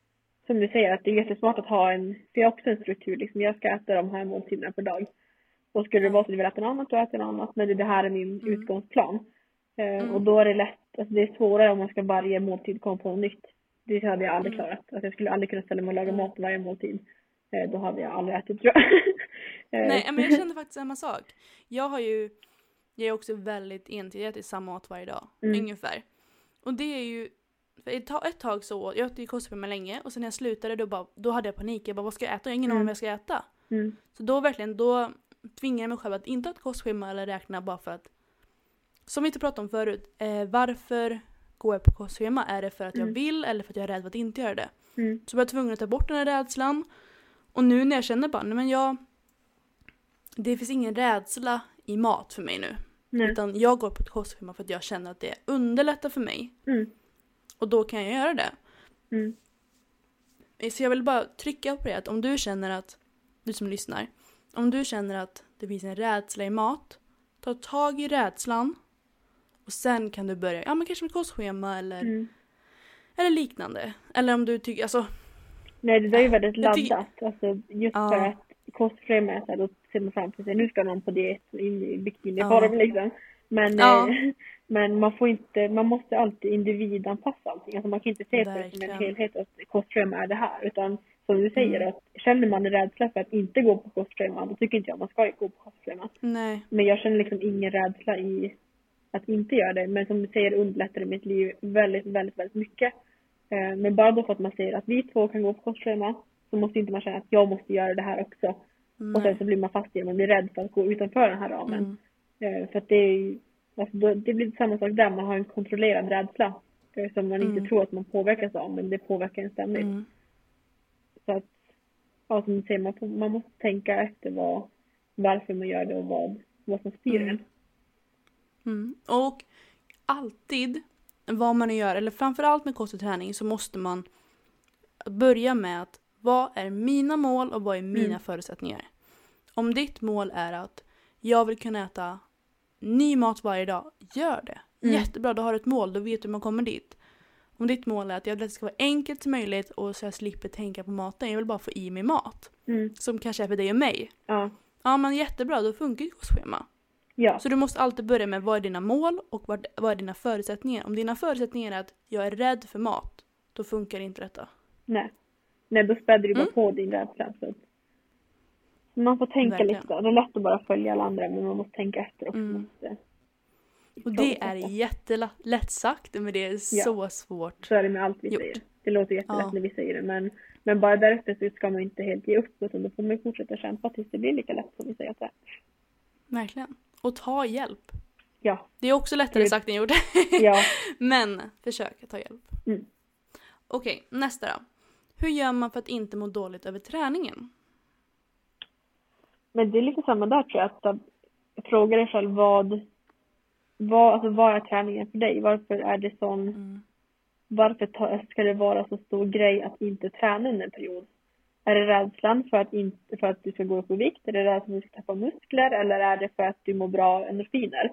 som du säger, att det är jättesmart att ha en, för jag har också en struktur, liksom jag ska äta de här måltiderna per dag. Och skulle det vara så att jag vill äta något annat, då äter jag något annat. Men det, det här är min Mm. utgångsplan. Eh, Mm. Och då är det lätt, alltså det är svårare om man ska varje måltid komma på något nytt. Det hade jag aldrig Mm. klarat. Alltså jag skulle aldrig kunna ställa mig och laga mat varje måltid. Eh, Då hade jag aldrig ätit tror jag. Eh, Nej, men jag kände faktiskt samma sak. Jag har ju, jag är också väldigt entydig, jag äter samma mat varje dag. Mm. Ungefär. Och det är ju, ett, tag, så, jag åt ju kostschema länge och sen när jag slutade då, bara, då hade jag panik. Jag bara, vad ska jag äta? Jag har ingen aning om Mm. vad jag ska äta. mm. Så då verkligen, då tvingade jag mig själv att inte ha ett kostschema eller räkna bara för att, som vi inte pratade om förut, eh, varför går jag på kostschema? Är det för att jag Mm. vill eller för att jag är rädd för att inte göra det? Mm. Så var jag tvungen att ta bort den här rädslan. Och nu när jag känner bara, nej men jag... Det finns ingen rädsla i mat för mig nu. Nej. Utan jag går på ett kostschema för att jag känner att det underlättar för mig. Mm. Och då kan jag göra det. Mm. Så jag vill bara trycka på det att om du känner att, du som lyssnar, om du känner att det finns en rädsla i mat, ta tag i rädslan och sen kan du börja, ja men kanske med kostschema eller, Mm. eller liknande. Eller om du tycker, alltså, Nej, det där är ju väldigt laddat. Alltså, just Ja. för att kostschema är så här, då ser man framför sig, nu ska någon på diet in i Ja. bikiniform liksom. Men, Ja. eh, men man får inte, man måste alltid individanpassa allting. Alltså man kan inte se på det som en helhet att kostschema är det här. Utan som du säger, Mm. att känner man rädsla för att inte gå på kostschema, då tycker inte jag man ska gå på kostschema. nej. Men jag känner liksom ingen rädsla i att inte göra det. Men som du säger underlättar det mitt liv väldigt, väldigt, väldigt mycket. Eh, Men bara då för att man säger att vi två kan gå på kostschema så måste inte man känna att jag måste göra det här också. Och sen nej. så blir man fast i det, man blir rädd för att gå utanför den här ramen. Mm. Eh, För att det är alltså det blir samma sak där, man har en kontrollerad rädsla. eh, Som man inte Mm. tror att man påverkas av, men det påverkar en ständigt. Mm. Så att, ja som du säger, man, får, man måste tänka efter vad, varför man gör det och vad, vad som styr Mm. en. Mm. Och alltid, vad man gör, eller framförallt med kost och träning, så måste man börja med att vad är mina mål och vad är mina Mm. förutsättningar? Om ditt mål är att jag vill kunna äta ny mat varje dag, gör det. Mm. Jättebra, då har du ett mål, då vet du hur man kommer dit. Om ditt mål är att jag vill att det ska vara enkelt som möjligt och så jag slipper tänka på maten, jag vill bara få i mig mat. Mm. Som kanske är för dig och mig. Ja. Ja men jättebra, då funkar ju kostschema. Ja. Så du måste alltid börja med vad är dina mål och vad, vad är dina förutsättningar. Om dina förutsättningar är att jag är rädd för mat, då funkar inte detta. Nej. Nej, då späder du bara Mm. på din rädsla. Så man får tänka Verkligen. lite. Det är lätt att bara följa alla andra, men man måste tänka efter också. Mm. Måste... Och det är jättelätt sagt, men det är Ja. så svårt. Så är det med allt vi Gjort. säger. Det låter jättelätt Ja. när vi säger det, men, men bara därefter så ska man inte helt ge upp, utan då får man fortsätta kämpa tills det blir lika lätt som vi säger att det är. Verkligen. Och ta hjälp. Ja. Det är också lättare sagt än gjort. Ja. men försök att ta hjälp. Mm. Okej, nästa då. Hur gör man för att inte må dåligt över träningen? Men det är lite samma där tror jag. Att att fråga dig själv vad, vad, alltså vad är träningen för dig? Varför är det sån, Mm. varför ska det vara så stor grej att inte träna under en period? Är det rädslan för att, inte, för att du ska gå upp i vikt? Är det rädslan för att du ska tappa muskler? Eller är det för att du mår bra av endorfiner?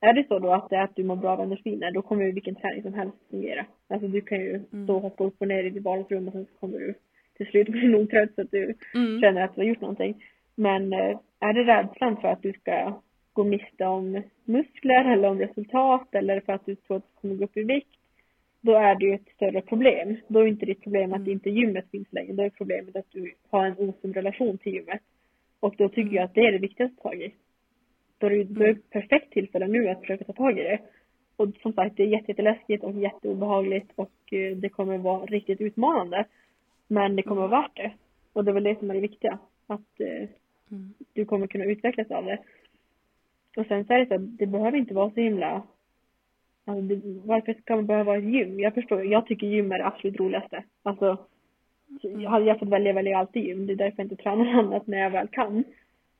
Är det så då att det är att du mår bra av endorfiner, då kommer ju vilken träning som helst fungera. Alltså du kan ju Mm. stå och hoppa upp och ner i ditt vardagsrum och sen så kommer du till slut bli nog trött så att du Mm. känner att du har gjort någonting. Men eh, är det rädslan för att du ska gå miste om muskler eller om resultat eller för att du tror att du kommer gå upp i vikt, då är det ju ett större problem. Då är inte ditt problem att Mm. inte gymmet finns längre. Då är problemet att du har en osund relation till gymmet. Och då tycker Mm. jag att det är det viktigaste att ta tag i. Då är det, då är det Mm. ett perfekt tillfälle nu att försöka ta tag i det. Och som sagt, det är jätte- jätteläskigt och jätteobehagligt och eh, det kommer vara riktigt utmanande. Men det kommer vara värt det. Och det är väl det som är det viktiga. Att eh, Mm. du kommer kunna utvecklas av det. Och sen så är det så att det behöver inte vara så himla... Alltså det, varför ska man behöva vara i ett gym? Jag förstår, jag tycker gym är det absolut roligaste. Alltså, Så hade jag fått välja väljer jag alltid gym. Det är därför jag inte tränar annat när jag väl kan.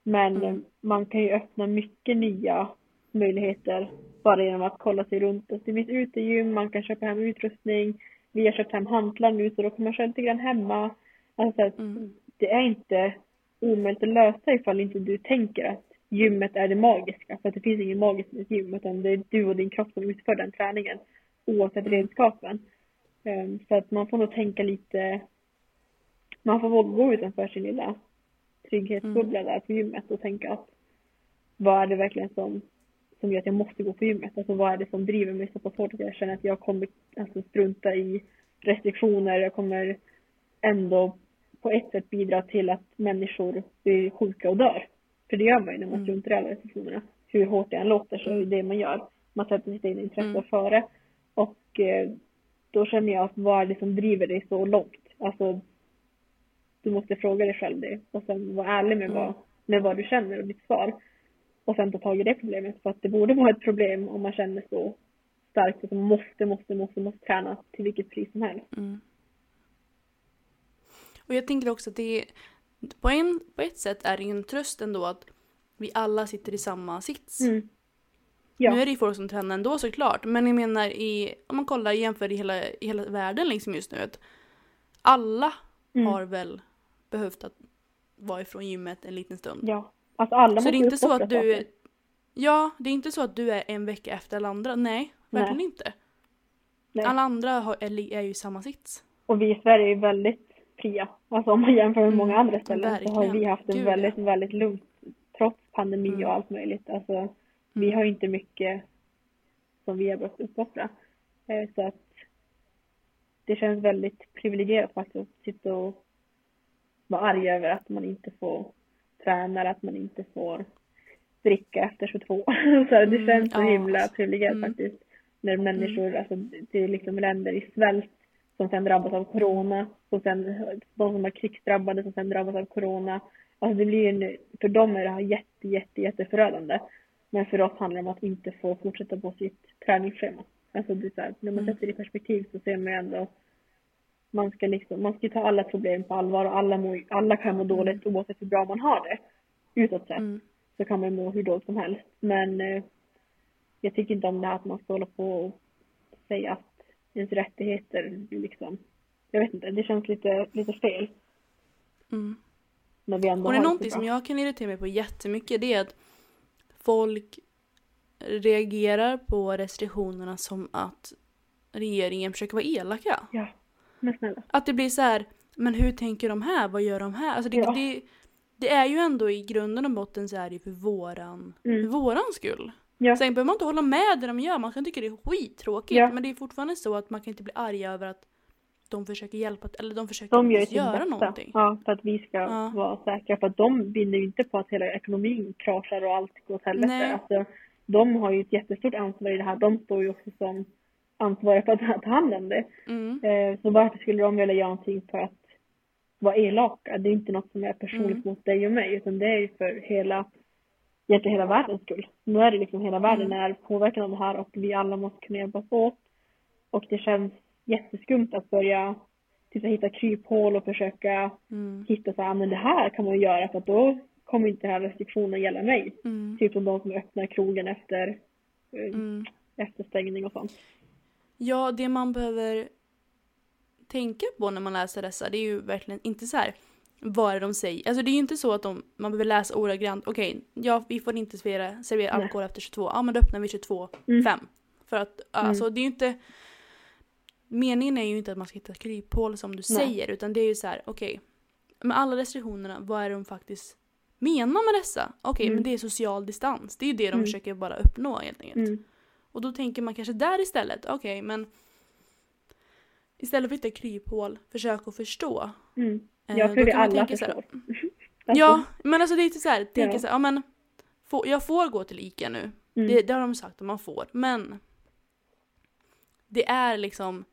Men Mm. man kan ju öppna mycket nya möjligheter bara genom att kolla sig runt. Alltså, det finns utegym, man kan köpa hem utrustning. Vi har köpt hem hantlar nu så då kan man köra lite grann hemma. Alltså, Mm. det är inte omöjligt att lösa ifall inte du tänker att gymmet är det magiska. För att det finns inget magiskt med ett gym utan det är du och din kropp som utför den träningen oavsett redskapen. Um, så att man får nog tänka lite, man får våga gå utanför sin lilla trygghetsbubbla där på gymmet och tänka att vad är det verkligen som, som gör att jag måste gå på gymmet? Alltså vad är det som driver mig så pass hårt att jag känner att jag kommer alltså, strunta i restriktioner, jag kommer ändå på ett sätt bidra till att människor blir sjuka och dör. För det gör man ju när man Mm. struntar i alla restriktionerna. Hur hårt det än låter så är det det man gör. Man sätter sitt egna intresse Mm. före. Och eh, då känner jag att vad är det som driver dig så långt? Alltså, du måste fråga dig själv det och sen vara ärlig med, vad, med vad du känner och ditt svar. Och sen ta tag i det problemet. För att det borde vara ett problem om man känner så starkt att man måste, måste, måste, måste träna till vilket pris som helst. Mm. Och jag tänker också att det är, på, en, på ett sätt är det ju en tröst ändå att vi alla sitter i samma sits. Mm. Ja. Nu är det ju folk som tränar ändå såklart, men jag menar i, om man kollar jämför i hela, i hela världen liksom just nu, att alla Mm. har väl behövt att vara ifrån gymmet en liten stund. Ja. Alltså alla så det är måste inte så att du är. Ja, det är inte så att du är en vecka efter alla andra. Nej, verkligen Nej. inte. Nej. Alla andra har, är, är ju i samma sits. Och vi i Sverige är ju väldigt fria. Alltså om man jämför med många Mm, andra ställen så har verkligen. vi haft en väldigt, väldigt lugnt trots pandemi Mm. och allt möjligt. Alltså vi har inte mycket som vi har behövt uppoffra. Eh, Så att det känns väldigt privilegierat faktiskt att sitta och vara arg över att man inte får träna att man inte får dricka efter 22. så det Mm, känns så himla privilegierat Mm. faktiskt. När människor, alltså det är liksom länder i svält som sen drabbas av corona och sen de som är krigsdrabbade som sen drabbas av corona. Alltså det blir en, för dem är det här jätte, jätte, jätteförödande. Men för oss handlar det om att inte få fortsätta på sitt träningsschema. Alltså det är så här, när man Mm. sätter det i perspektiv så ser man ju ändå man ska liksom, man ska ta alla problem på allvar och alla, må, alla kan må dåligt oavsett hur bra man har det. Utåt sett Mm. så kan man må hur dåligt som helst. Men eh, jag tycker inte om det här att man ska hålla på och säga att ens rättigheter liksom, jag vet inte, det känns lite, lite fel. Mm. Vi ändå Och det är någonting som jag kan irritera mig på jättemycket det är att folk reagerar på restriktionerna som att regeringen försöker vara elaka. Ja, men snälla. Att det blir så här, men hur tänker de här? Vad gör de här? Alltså det, Ja. det, det är ju ändå i grunden och botten så är det för våran, Mm. för våran skull. Ja, Sen behöver man inte hålla med det de gör, man kan tycka det är skittråkigt. Ja. Men det är fortfarande så att man kan inte bli arg över att de försöker hjälpa, eller de försöker de gör göra bästa. någonting. Ja, för att vi ska Ja. vara säkra. För att de vinner ju inte på att hela ekonomin kraschar och allt går åt helvete. Alltså, de har ju ett jättestort ansvar i det här. De står ju också som ansvariga för att ta hand om det. Mm. Eh, Så varför skulle de vilja göra någonting för att vara elaka? Det är inte något som är personligt Mm. mot dig och mig utan det är ju för hela, egentligen hela världens skull. Nu är det liksom hela världen Mm. är påverkad av det här och vi alla måste kunna hjälpas åt. Och det känns jätteskumt att börja typ, hitta kryphål och försöka Mm. hitta så här, "Ah, men det här kan man göra för att då kommer inte den här restriktionen gälla mig. Mm. Typ som de som öppnar krogen efter, eh, Mm. efter stängning och sånt. Ja, det man behöver tänka på när man läser dessa, det är ju verkligen inte så här vad är det de säger. Alltså det är ju inte så att de, man behöver läsa ordagrant, okej, ja vi får inte servera, servera Nej. alkohol efter 22, ja men då öppnar vi 22, Mm. 5. För att, alltså det är ju inte, meningen är ju inte att man ska hitta kryphål som du Nej. säger, utan det är ju så här, okej, med alla restriktionerna, vad är det de faktiskt menar med dessa? Okej, Mm. men det är social distans, det är ju det de Mm. försöker bara uppnå helt enkelt. Mm. Och då tänker man kanske där istället, okej men istället för att hitta kryphål, försök att förstå. Mm. Eh, Jag då tror kan man alla förstår. Alltså, Ja, men alltså det är lite så här, tänka Ja. så här, ja men jag får gå till ICA nu. Mm. Det, det har de sagt att man får, men det är liksom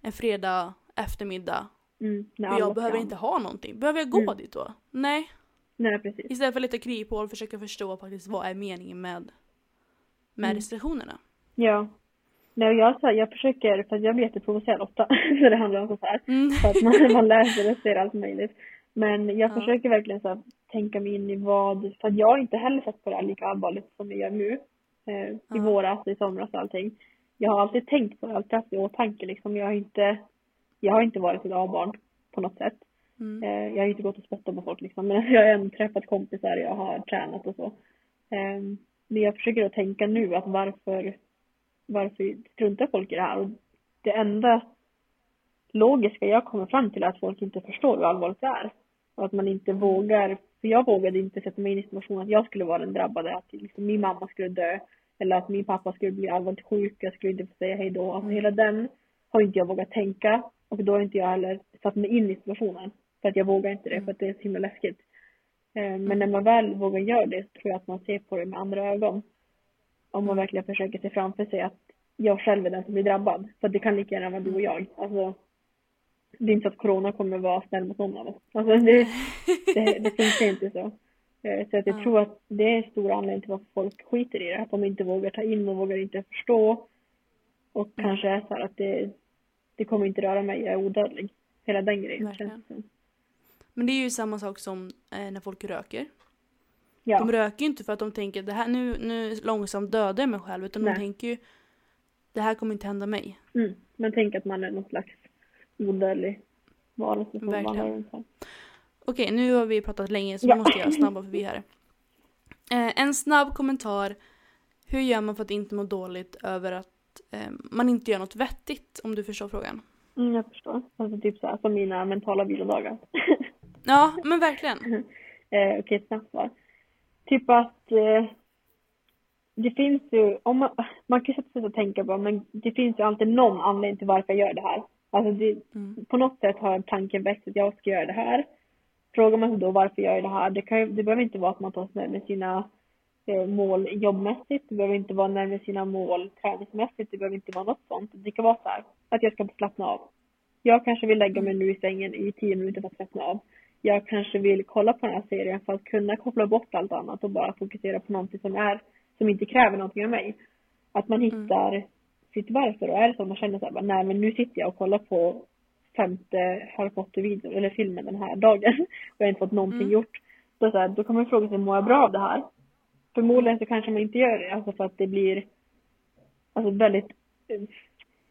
en fredag eftermiddag Mm. Och jag behöver ska. inte ha någonting. Behöver jag gå Mm. dit då? Nej. Nej, precis. Istället för lite kryphål, försöka förstå faktiskt vad är meningen med, med Mm. restriktionerna. Ja. Nej, jag, så jag försöker, för jag blir jätteprovocerad ofta när det handlar om sånt här. Mm. För att man, man läser och ser allt möjligt. Men jag Ja. försöker verkligen så här, tänka mig in i vad, för att jag har inte heller sett på det här lika allvarligt som jag gör nu. Eh, I Ja. våras, i somras och allting. Jag har alltid tänkt på det, alltid haft i åtanke liksom. Jag har inte, jag har inte varit ett A-barn på något sätt. Mm. Eh, jag har inte gått och spottat på folk liksom, men jag har ändå träffat kompisar, jag har tränat och så. Eh, men jag försöker att tänka nu att varför, varför struntar folk i det här? Och det enda logiska jag kommer fram till är att folk inte förstår hur allvarligt det är. Och att man inte vågar, för jag vågade inte sätta mig in i situationen att jag skulle vara den drabbade, att liksom min mamma skulle dö. Eller att min pappa skulle bli allvarligt sjuk, jag skulle inte få säga hej då. Alltså hela den har inte jag vågat tänka. Och då har inte jag heller satt mig in i situationen. För att jag vågar inte det, för att det är så himla läskigt. Eh, Men när man väl vågar göra det så tror jag att man ser på det med andra ögon. Om man verkligen försöker se framför sig att jag själv är den som blir drabbad. För det kan lika gärna vara du och jag. Alltså, det är inte så att corona kommer vara snäll mot någon av oss. Alltså det, det, det funkar inte så. Eh, Så att jag Ja. tror att det är en stor anledning till varför folk skiter i det. Att de inte vågar ta in och vågar inte förstå. Och kanske är så här att det, det kommer inte röra mig, jag är odödlig. Hela den grejen Verkligen. känns det som. Men det är ju samma sak som eh, när folk röker. Ja. De röker ju inte för att de tänker det här, nu, nu långsamt dödar jag mig själv. Utan Nej. de tänker ju det här kommer inte hända mig. Mm. Man tänker att man är någon slags odödlig varelse som Verkligen. vandrar runt här. Okej, nu har vi pratat länge så Ja. nu måste jag snabba förbi här. Eh, en snabb kommentar. Hur gör man för att inte må dåligt över att eh, man inte gör något vettigt? Om du förstår frågan. Mm, jag förstår. Alltså typ så här, som mina mentala vilodagar. Ja, men verkligen. eh, Okej, ett snabbt svar. Typ att eh, det finns ju, om man, man kan sätta sig och tänka på, men det finns ju alltid någon anledning till varför jag gör det här. Alltså det, Mm. på något sätt har tanken växt att jag ska göra det här. Frågar man sig då varför jag gör det här, det, kan, det behöver inte vara att man tar sig närmare sina eh, mål jobbmässigt, det behöver inte vara närmare sina mål träningsmässigt, det behöver inte vara något sånt. Det kan vara så här, att jag ska slappna av. Jag kanske vill lägga mig nu i sängen i tio minuter för att slappna av. Jag kanske vill kolla på den här serien för att kunna koppla bort allt annat och bara fokusera på någonting som är, som inte kräver någonting av mig. Att man hittar sitt varför och är det så att man känner så här, nej men nu sitter jag och kollar på femte Harry Potter-videon eller filmen den här dagen och jag har inte fått någonting Mm. gjort. Då, så här, då kan man fråga sig, mår jag bra av det här? Förmodligen så kanske man inte gör det, alltså för att det blir alltså väldigt eh,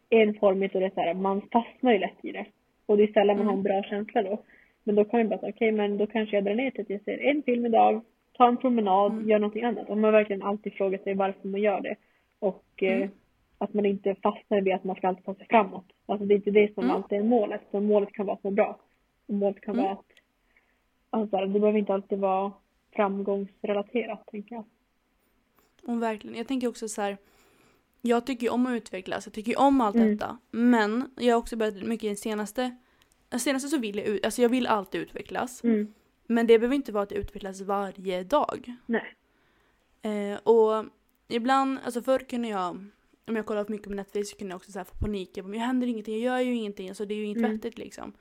enformigt och det är så här, man fastnar ju lätt i det. Och det är sällan man har en bra känsla då. Men då kan man bara säga, okej men då kanske jag drar ner till att jag ser en film idag, tar en promenad, gör någonting annat. Om man verkligen alltid frågar sig varför man gör det. Och eh, Mm. att man inte fastnar vid att man ska alltid ta sig framåt. Alltså det är inte det som Mm. alltid är målet. Utan målet kan vara må bra. Och målet kan Mm. vara att, alltså det behöver inte alltid vara framgångsrelaterat tänker jag. Och verkligen. Jag tänker också så här. Jag tycker ju om att utvecklas. Jag tycker ju om allt Mm. detta. Men jag har också börjat mycket i den senaste. Den senaste så vill jag ut, alltså jag vill alltid utvecklas. Mm. Men det behöver inte vara att jag utvecklas varje dag. Nej. Eh, och ibland, alltså förr kunde jag, om jag kollade för mycket på Netflix så kunde jag också så få panik. Jag bara, men jag händer ingenting, jag gör ju ingenting, så det är ju inget Mm. vettigt liksom.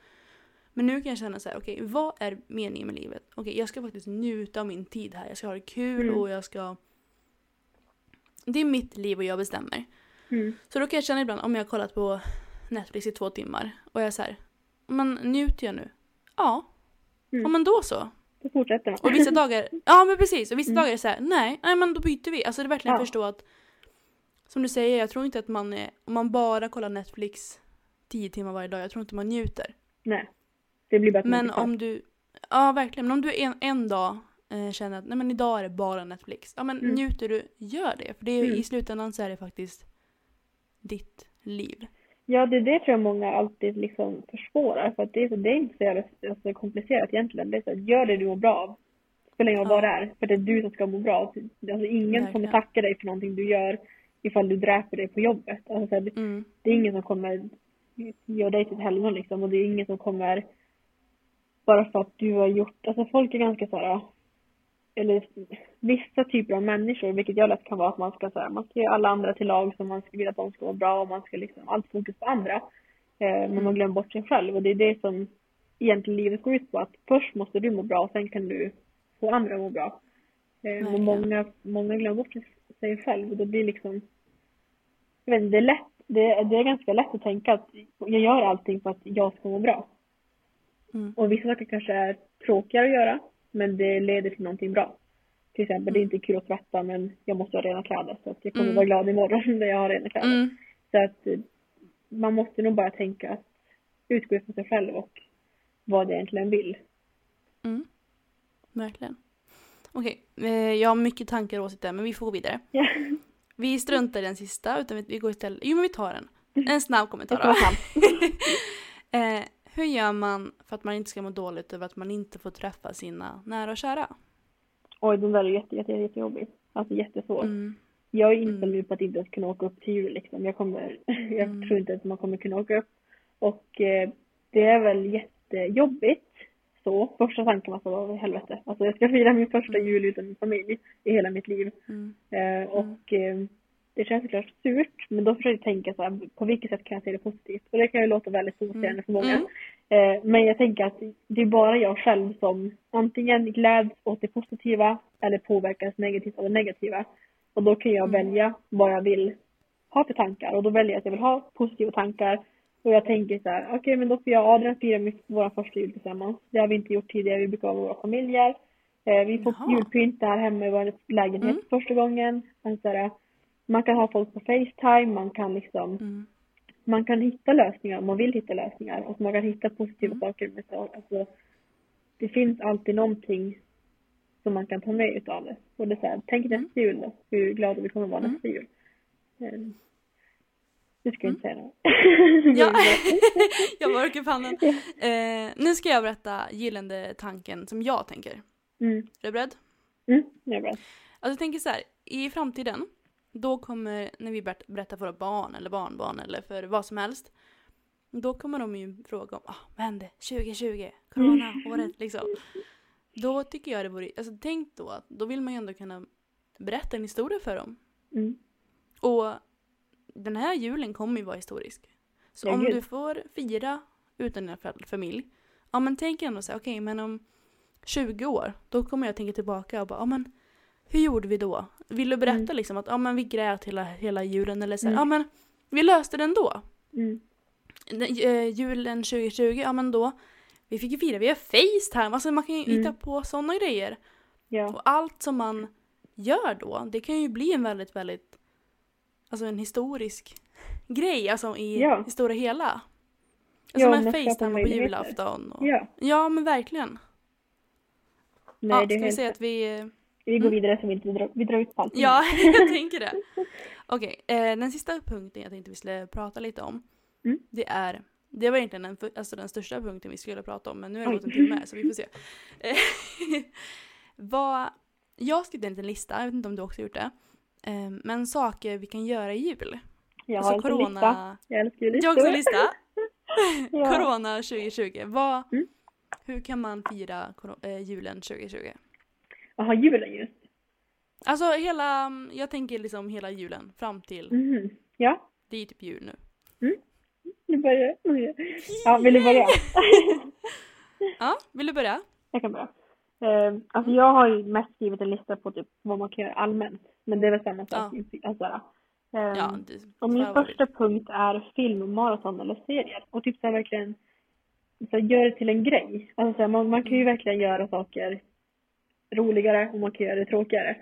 Men nu kan jag känna så här, okej vad är meningen med livet? Okej jag ska faktiskt njuta av min tid här, jag ska ha det kul Mm. och jag ska... Det är mitt liv och jag bestämmer. Mm. Så då kan jag känna ibland, om jag har kollat på Netflix i två timmar och jag är så här, men njuter jag nu? Ja. Mm. Ja men då så. Då fortsätter man. Och vissa dagar, ja men precis, och vissa Mm. dagar är så här, nej, nej men då byter vi. Alltså det är verkligen Ja. förstå att, som du säger, jag tror inte att man är, om man bara kollar Netflix tio timmar varje dag, jag tror inte man njuter. Nej. Det blir bara Men om du, ja verkligen, men om du en, en dag eh, känner att nej men idag är det bara Netflix, ja men Mm. njuter du, gör det. För det är, Mm. i slutändan så är det faktiskt ditt liv. Ja, det det tror jag många alltid liksom försvårar. För att det, det är inte så jävla alltså, komplicerat egentligen. Det är så att gör det du mår bra av. Spelar ingen roll Ja. vad det är. För det är du som ska må bra. Alltså ingen Verkligen. kommer tacka dig för någonting du gör ifall du dräper dig på jobbet. Alltså, så här, det, Mm. det är ingen som kommer göra dig till ett helgon liksom. Och det är ingen som kommer bara för att du har gjort, alltså folk är ganska så här eller vissa typer av människor, vilket jag lätt kan vara att man ska säga, man ska göra alla andra till lag så man ska vilja att de ska vara bra och man ska liksom allt fokus på andra. Eh, men man glömmer bort sig själv och det är det som egentligen livet går ut på att först måste du må bra och sen kan du få andra att må bra. Eh, men många, många glömmer bort sig själv och det blir liksom jag vet inte, det är lätt det, det är ganska lätt att tänka att jag gör allting för att jag ska må bra. Mm. Och vissa saker kanske är tråkigare att göra, men det leder till någonting bra. Till exempel, det är inte kul att tvätta men jag måste ha rena kläder så att jag kommer Mm. vara glad imorgon när jag har rena kläder. Mm. Så att eh, man måste nog bara tänka att utgå ifrån sig själv och vad jag egentligen vill. Mm. Verkligen. Okej, eh, jag har mycket tankar och åsikter men vi får gå vidare. Ja. Vi struntar i den sista utan vi, går istället... Jo men vi tar den. En snabb kommentar Det då. eh, hur gör man för att man inte ska må dåligt över att man inte får träffa sina nära och kära? Oj, den där är jätte, jätte, jättejobbig. Alltså jättesvår. Mm. Jag är inställd Mm. på att inte ens kunna åka upp till jul liksom. Jag kommer, jag Mm. tror inte att man kommer kunna åka upp. Och eh, det är väl jättejobbigt. Så, första tanken var så, vad i helvete. Alltså jag ska fira min första Mm. jul utan min familj i hela mitt liv. Mm. Eh, och eh, det känns såklart surt, men då försöker jag tänka så här, på vilket sätt kan jag se det positivt? Och det kan ju låta väldigt provocerande för många. Mm. Eh, men jag tänker att det är bara jag själv som antingen gläds åt det positiva eller påverkas negativt av det negativa. Och då kan jag Mm. välja vad jag vill ha för tankar. Och då väljer jag att jag vill ha positiva tankar. Och jag tänker så här, okej men då får jag och Adrian fira vår första jul tillsammans. Det har vi inte gjort tidigare, vi brukar vara våra familjer. Eh, vi får Jaha. julpynt här hemma i vår lägenhet Mm. första gången. Alltså, så här, man kan ha folk på Facetime, man kan liksom Mm. man kan hitta lösningar om man vill hitta lösningar och man kan hitta positiva Mm. saker med så, alltså, det finns alltid någonting som man kan ta med utav det. Och det är så här, tänk nästa jul då, hur glada vi kommer vara Mm. nästa jul. Um, du ska inte säga något. Ja, jag mörker pannan. Eh, nu ska jag berätta gillande tanken som jag tänker. mm. Är du beredd? Mm, jag är beredd. Alltså jag tänker så här, i framtiden, då kommer, när vi berätt- berättar för våra barn eller barnbarn eller för vad som helst, då kommer de ju fråga om, ah, vad hände 2020? Corona-året liksom. Då tycker jag det vore, alltså tänk då, att då vill man ju ändå kunna berätta en historia för dem. Mm. Och den här julen kommer ju vara historisk. Så om du får fira utan din fa- familj, ja men tänk ändå så här, okej men om 20 år, då kommer jag tänka tillbaka och bara, ja men hur gjorde vi då? Vill du berätta Mm. liksom att, ja men vi grät hela, hela julen eller så här, Mm. ja men vi löste den då. Mm. Den, eh, julen 2020, ja men då, vi fick ju fira via Facetime, alltså man kan ju Mm. hitta på sådana grejer. Ja. Och allt som man gör då, det kan ju bli en väldigt, väldigt, alltså en historisk grej, alltså i Ja. det stora hela. Alltså Ja, man Facetime på julafton. Och, ja. ja, men verkligen. Nej, ja, det ska vi säga att vi... Vi går Mm. vidare så vi inte drar, vi drar ut på allting. Ja, jag tänker det. Okej, eh, den sista punkten jag tänkte vi skulle prata lite om, Mm. det är, det var egentligen den, alltså den största punkten vi skulle prata om, men nu har det gått en timme så vi får se. Eh, vad, jag har skrivit en liten lista, jag vet inte om du också har gjort det, eh, men saker vi kan göra i jul. Jag har Alltså en liten lista. Jag älskar ju listor. Jag har också lista. ja. Corona 2020. Vad, Mm. Hur kan man fira eh, julen 2020? Jaha, julen just. Alltså hela, jag tänker liksom hela julen fram till, Mhm. Ja, det är ju typ jul nu. nu börjar jag. Ja, vill du börja? Ja, vill du börja? Jag kan börja. Eh, alltså jag har ju mest skrivit en lista på typ vad man kan göra allmänt. Men det är väl samma sak. Alltså, eh, Ja, du, och min första punkt är filmmaraton eller serier. Och typ så här verkligen så här, gör det till en grej. Alltså så här, man, man kan ju Mm. verkligen göra saker roligare och man kan göra det tråkigare.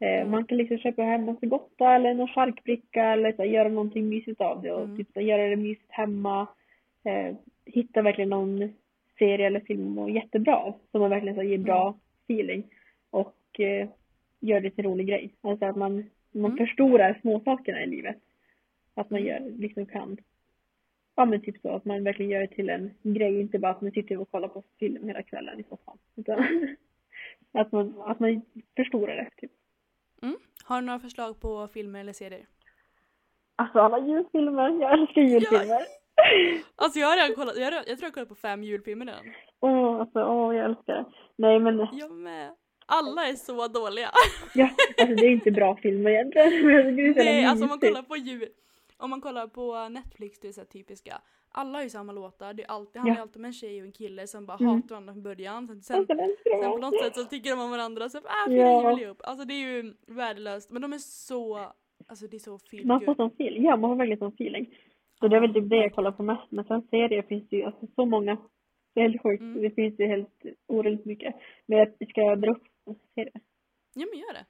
Eh, Mm. man kan liksom köpa hem massa gotta eller någon charkbricka eller så göra någonting mysigt av det och Mm. typ så göra det mysigt hemma. Eh, hitta verkligen någon serie eller film och jättebra som man verkligen så ger bra Mm. feeling och eh, gör det till en rolig grej. Alltså att man, man Mm. förstorar småsakerna i livet. Att man Mm. gör, liksom kan, ja men typ så att man verkligen gör det till en grej, inte bara att man sitter och kollar på film hela kvällen i soffan. Utan att man, att man förstorar det typ. Mm. Har du några förslag på filmer eller serier? Alltså alla julfilmer, jag älskar julfilmer. Alltså jag har redan kollat, jag, har, jag tror jag har kollat på fem julfilmer redan. Åh, alltså åh jag älskar det. Nej men, Jag med. Alla är så dåliga. ja, alltså det är inte bra filmer egentligen. Nej, alltså om man kollar på jul, om man kollar på Netflix, det är så typiska. Alla har ju samma låtar, det är alltid, handlar Ja. alltid om en tjej och en kille som bara Mm. hatar varandra från början. Sen, sen, Alltså, sen på något sätt så tycker de om varandra, så ah, fira Ja. jul ihop. Alltså det är ju värdelöst, men de är så Alltså det är så Man får sån feeling. Ja, man får verkligen sån feeling. Så det är väl typ det jag kollar på mest. Men sen serier finns det ju alltså så många. Det är helt sjukt. Mm. Det finns ju helt otroligt mycket. Men jag ska dra upp serier. Ja men gör det.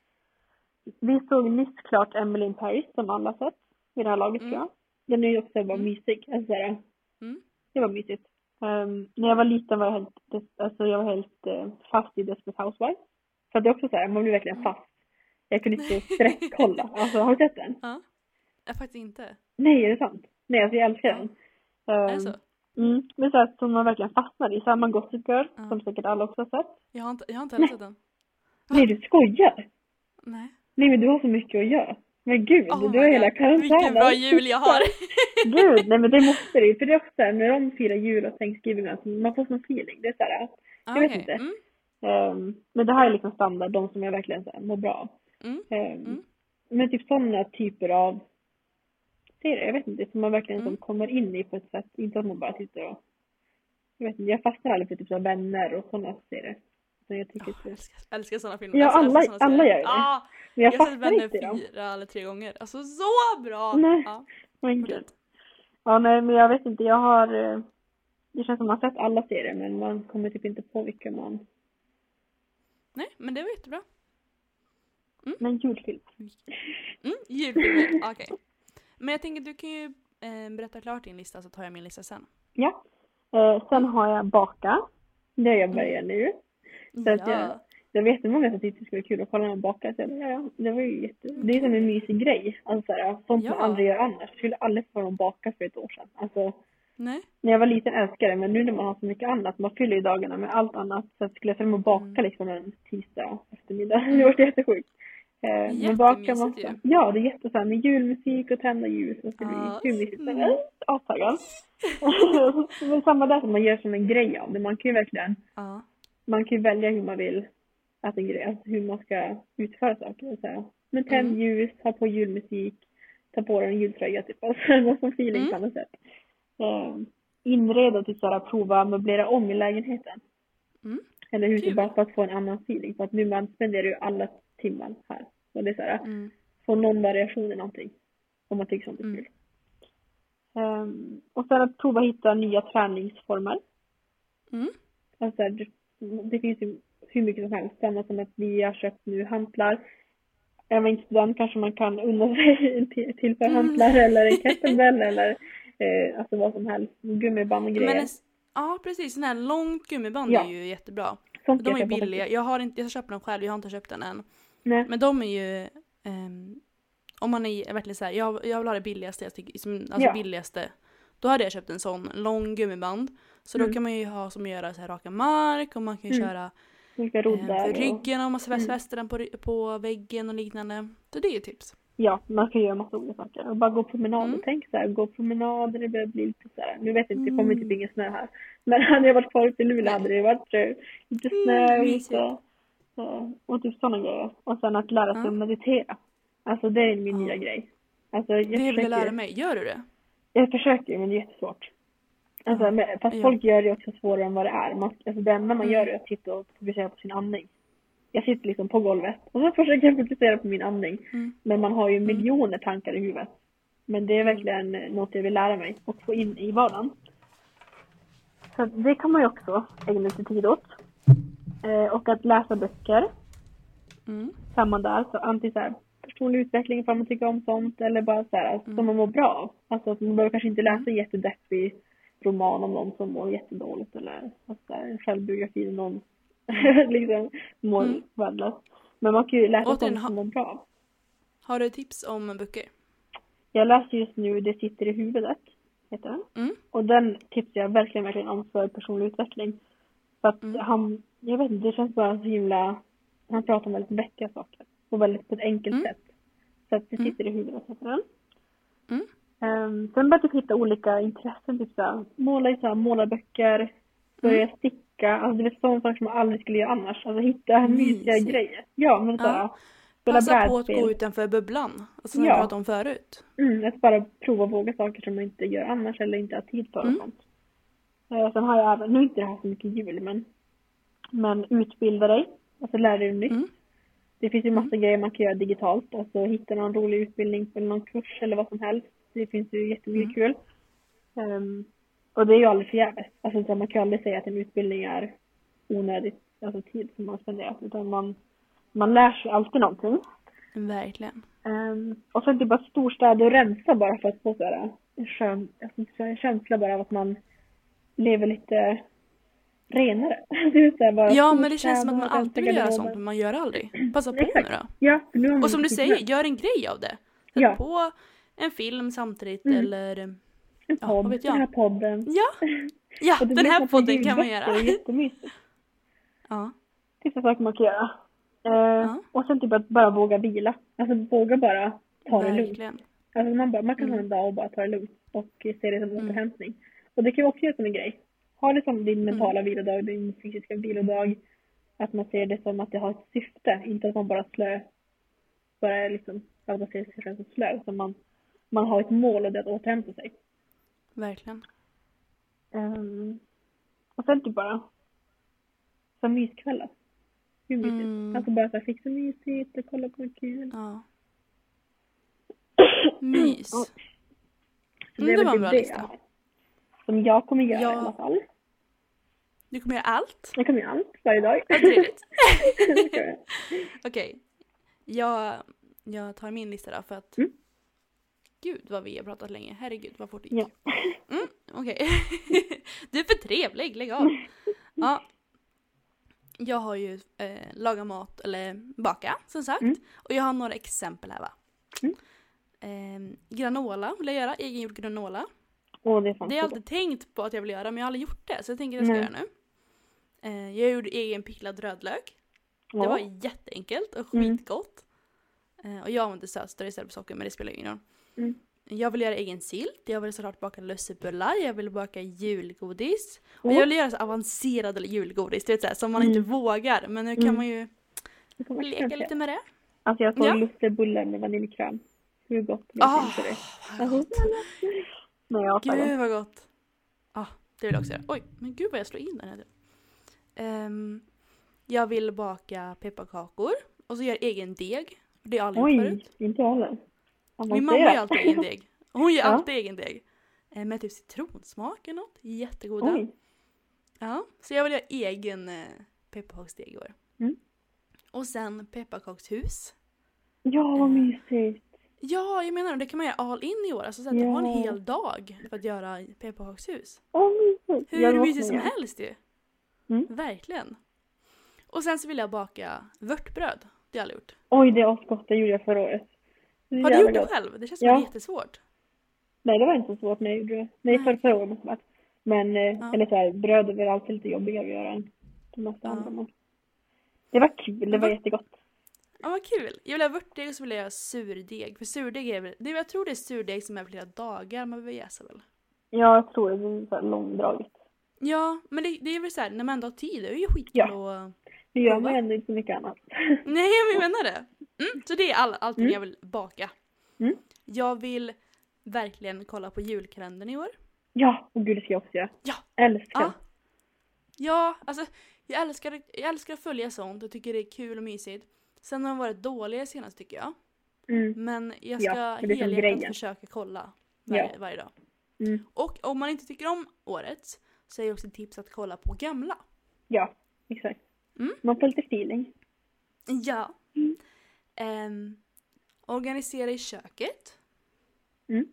Vi såg nyss klart Emily in Paris som alla sett. Vid det här laget Mm. tror jag. Den är ju också bara Mm. mysig. Alltså, såhär, Mm. det var mysigt. Ehm, när jag var liten var jag helt, alltså jag var helt eh, fast i Desperate Housewives. Så det är också såhär, man blir verkligen Mm. fast. Jag kunde inte sträckkolla. Alltså har du sett den? Ja. Jag faktiskt inte. Nej, är det sant? Nej, alltså jag älskar den. Är Ehm, det så? Mm, men så att som man verkligen fastnar i. Samma Gossip Girl, Ja. som säkert alla också har sett. Jag har inte, jag har inte heller sett den. Nej, du skojar! Nej. Nej, men du har så mycket att göra. Men gud, Oh du har hela karantänen. Vilken bra jul jag har. Gud, nej men det måste ju. För det är också såhär, när de firar jul och Thanksgiving, alltså, man får sån feeling. Det är såhär, Ah, vet okej. inte. Mm. ehm, men det här är liksom standard, de som jag verkligen såhär, mår bra. Mm. Ehm, Mm. Men typ sådana typer av serier, jag vet inte, som man verkligen Mm. som kommer in i på ett sätt, inte att man bara tittar och jag vet inte, jag fastnar aldrig för typ så vänner och sådana serier. Så jag tycker Oh, jag älskar, älskar sådana filmer. Ja, alla- såna alla gör det. Ah, men jag, jag har sett Vänner i dem. fyra eller tre gånger. Alltså så bra! Nej. Ja, Men gud. Ja, nej, men jag vet inte, jag har, eh, det känns som man har sett alla serier men man kommer typ inte på vilka man, Nej, men det var jättebra. men julfilm. Mm, julfilmer, okej. Men jag tänker du kan ju eh, berätta klart din lista så tar jag min lista sen. Ja. Eh, sen har jag baka. Det jag börjar nu. Så att jag, Ja. Det var jättemånga som tyckte det skulle vara kul att kolla någon baka. Så jag ja, ja, det var ju jätte... Det är som en mysig grej. Alltså sånt Ja. man aldrig gör annars. Jag skulle aldrig få någon baka för ett år sedan. Alltså, Nej. när jag var liten älskade det, men nu när man har så mycket annat, man fyller ju dagarna med allt annat. Så att skulle jag fram och baka Mm. liksom en tisdag eftermiddag. Det var jättesjukt. Eh, man Jättemysigt också. Ja, det är jättesåhär med julmusik och tända ljus. Och det Ja. blir hur mysigt som Mm. helst. Astaggad. Men samma där som man gör som en grej av det. Man kan ju verkligen, Ja. man kan ju välja hur man vill grej, alltså hur man ska utföra saker. Så. Men tänd Mm. ljus, ha på julmusik, ta på dig en jultröja typ. Alltså någon sån feeling Mm. på annat sätt. Eh, inreda till såhär prova möblera om i lägenheten. Mm. Eller huset Kul. bara för att få en annan feeling. För att nu man spenderar ju alla timmar här. Och det är såhär, Mm. få någon variation i någonting. Om man tycker sånt är Mm. kul. Ehm, och sen att prova hitta nya träningsformer. Mm. Alltså, det, det finns ju hur mycket som helst. Samma som att vi har köpt nu hantlar. Är man inte student kanske man kan unna sig en till, till för Mm. hantlar eller en kettlebell eller eh, alltså vad som helst. Gummiband och grejer. Men en, ja precis, sån här långt gummiband Ja. är ju jättebra. Sånt De är köpa billiga. Jag har inte, jag ska köpa dem själv, jag har inte köpt den än. Nej. Men de är ju, ehm, om man är verkligen såhär, jag, jag vill ha det billigaste, jag tycker, som, alltså Ja. billigaste. Då hade jag köpt en sån lång gummiband. Så då Mm. kan man ju ha som att göra så här raka mark och man kan ju Mm. köra Olika eh, roddar för och... ryggen om man Mm. fäster den på, på väggen och liknande. Så det är ju tips. Ja, man kan göra massa olika saker. Och bara gå promenader. Mm. Tänk så här, gå promenader, det börjar bli lite så här. Nu vet jag inte, det kommer Mm. typ ingen snö här. Men hade jag varit kvar ute i Luleå hade det varit eh, lite snö Mm, och mysigt. lite... Så, och typ sådana grejer. Och sen att lära sig Ja. att meditera. Alltså det är min Ja. nya grej. Alltså jag Det vill jag försöker, lära mig. Gör du det? jag försöker men det är jättesvårt. Alltså, men, fast Ja. folk gör det också svårare än vad det är. Man, alltså det enda man Mm. gör är att sitta och fokusera på sin andning. Jag sitter liksom på golvet och så försöker jag fokusera på min andning. Mm. Men man har ju miljoner tankar i huvudet. Men det är verkligen något jag vill lära mig och få in i vardagen. Så det kan man ju också ägna lite tid åt. Eh, och att läsa böcker, Mm. samma där. Så antingen så här, personlig utveckling ifall man tycker om sånt eller bara så här, Mm. som man mår bra av. Alltså att man behöver kanske inte läsa en jättedeppig roman om någon som mår jättedåligt eller alltså, en självbiografi om någon liksom mår Mm. värdelöst. Men man kan ju läsa sånt som mår bra. Har du tips om böcker? Jag läser just nu Det sitter i huvudet, heter den. Mm. Och den tipsar jag verkligen, verkligen om för personlig utveckling. För att Mm. han, jag vet inte, det känns bara så himla, han pratar om väldigt vettiga saker. Och väldigt på ett enkelt Mm. sätt. Så att det Mm. sitter i huvudet, heter den. Mm. Um, sen började jag hitta olika intressen, typ såhär, måla i såhär målarböcker, börja Mm. sticka, alltså det är sådana saker som man aldrig skulle göra annars. Alltså hitta mysiga Mysigt. grejer. Ja, men såhär, Ja. spela Passa på att brädspel. gå utanför bubblan. Alltså som Ja. vi pratade om förut. Mm, att bara prova och våga saker som man inte gör annars eller inte har tid för och Mm. sånt. Eh, sen har jag även, nu är inte det här så mycket jul men, men utbilda dig, alltså lära dig nytt. Mm. Det finns ju massa Mm. grejer man kan göra digitalt. Alltså hitta någon rolig utbildning eller någon kurs eller vad som helst. Det finns ju jättemycket kul. Ehm, och det är ju aldrig förgäves. Alltså så man kan aldrig säga att en utbildning är onödigt, alltså tid som man spenderat. Utan man, man lär sig alltid någonting. Verkligen. Um, och sen typ bara storstäder och rensa bara för att få så här, en skön, alltså, en känsla bara av att man lever lite renare. Här Ja men det känns som att man alltid vill göra sånt men man gör aldrig. Passa på nu då. Ja, nu Och som du säger, gör en grej av det. Sätt Ja. på en film samtidigt Mm. eller... En Ja, podd, vad vet jag? den här podden. Ja! Ja, den här podden kan man göra. Det är jättemysigt. Ja. Det är saker man kan göra. Eh, Ja. Och sen typ att bara våga vila. Alltså våga bara ta det lugnt. Verkligen. Alltså man, bara, man kan ha Mm. en dag och bara ta det lugnt och se det som Mm. återhämtning. Och det kan ju också göra som en grej. Ha det som din Mm. mentala vilodag, din fysiska vilodag. Att man ser det som att det har ett syfte, inte att man bara slö, bara liksom, att man ser sig själv som slö. Utan man, man har ett mål och det är att återhämta sig. Verkligen. Ehm, och sen typ bara, så myskvällar. Hur mysigt? Mm. Alltså bara så här, fixa mysigt och kolla på kul. Ja. Mys. Så Mm, är det väl var en bra det lista. Som jag kommer göra Ja. i alla fall. Du kommer göra allt? Jag kommer göra allt varje dag. Vad trevligt. Okej. Jag, jag tar min lista då för att... Mm. Gud vad vi har pratat länge. Herregud vad fort det ja. gick. Mm, Okej. du är för trevlig, lägg av. Ja. Jag har ju eh, lagat mat, eller baka som sagt. Mm. Och jag har några exempel här va. Mm. Eh, granola vill jag göra, egengjord granola. Åh, det är Det har jag alltid tänkt på att jag vill göra men jag har aldrig gjort det så jag tänker att jag ska göra nu. Eh, jag gjorde egen picklad rödlök. gott. Det var Ja. jätteenkelt och Mm. skitgott. Eh, och jag använde sötstör istället för socker men det spelar ingen roll. Mm. Jag vill göra egen sylt, jag vill såklart baka lussebullar, jag vill baka julgodis. Och Åh. jag vill göra så avancerade julgodis, du vet såhär, som man Mm. inte vågar. Men nu kan Mm. man ju leka lite med det. Alltså jag såg Ja. lussebullar med vaniljkräm. Hur gott blev Ah, inte det? vad Alltså, gott. Nej, jag åt det. Gud vad gott. Ja, det vill jag också göra. Oj, men gud vad jag slår in den här. Ehm, jag vill baka pepparkakor och så gör jag egen deg. Det har jag aldrig gjort förut. Oj, inte jag heller. Min mamma gör alltid egen deg. Hon gör Ja. alltid egen deg. Eh, Med typ citronsmak eller något. Jättegoda. Oj. Ja, så jag vill göra egen eh, pepparkaksdeg i år. Mm. Och sen pepparkakshus. Ja, vad mysigt. Ja, jag menar det kan man göra all in i år. Alltså så att ha en hel dag för att göra pepparkakshus. Åh, mysigt. Hur mysigt som helst ju. Mm. Verkligen. Och sen så vill jag baka vörtbröd. Det har jag aldrig gjort. Oj, det är asgott. Det gjorde jag förra året. Har du gjort det själv? Det känns som Ja. jättesvårt. Nej, det var inte så svårt när jag gjorde det. Nej, Nej. förra, året måste det ha. Men, eh, Ja. eller så här, bröd är väl alltid lite jobbigare att göra än de mesta Ja. andra. Men det var kul. Det var jättegott. Ja, vad kul. Jag vill ha vörtdeg och så vill jag göra surdeg. För surdeg är väl, det, jag tror det är surdeg som är flera dagar man behöver jäsa väl? Ja, jag tror det. Det är så här långdraget. Ja, men det, det är väl såhär, när man ändå har tid, det är ju skitkul Ja. att... Det gör man ju ändå inte så mycket annat. Nej, men jag menar det. Mm, så det är all, allting Mm. jag vill baka. Mm. Jag vill verkligen kolla på julkalendern i år. Ja, och gud det ska jag också göra. Ja. Älskar. Ja. Ja, alltså jag älskar, jag älskar att följa sånt och tycker det är kul och mysigt. Sen har de varit dåliga senast tycker jag. Mm. Men jag Ja, ska som helhjärtat försöka kolla varje, Ja. varje dag. Mm. Och om man inte tycker om årets så är det också ett tips att kolla på gamla. Ja, exakt. Mm. Man får lite feeling. Ja. Mm. Ehm, organisera i köket. Mm.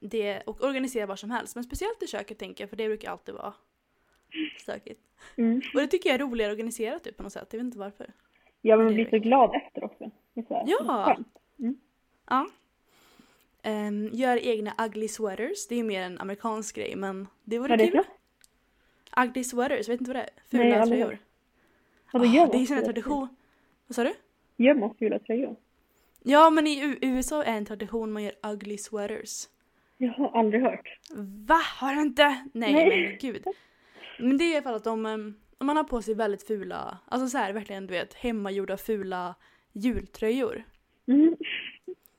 Det, och organisera var som helst. Men speciellt i köket tänker jag för det brukar alltid vara stökigt. Mm. Och det tycker jag är roligare att organisera typ på något sätt. Jag vet inte varför. Ja, men Det man blir så glad efter också. Det Ja. skönt. Ja. Um, gör egna ugly sweaters. Det är ju mer en amerikansk grej men det vore det kul. Ugly sweaters, vet inte vad det är? Fula tröjor. Ja, då Ah, det är ju en tradition. Vad sa du? Man fula tröjor? Ja men i USA är en tradition man gör ugly sweaters. Jag har aldrig hört. Va? Har du inte? Nej, Nej. men gud. Men det är i alla fall att om, em, om man har på sig väldigt fula, alltså så här verkligen du vet hemmagjorda fula jultröjor. Mm.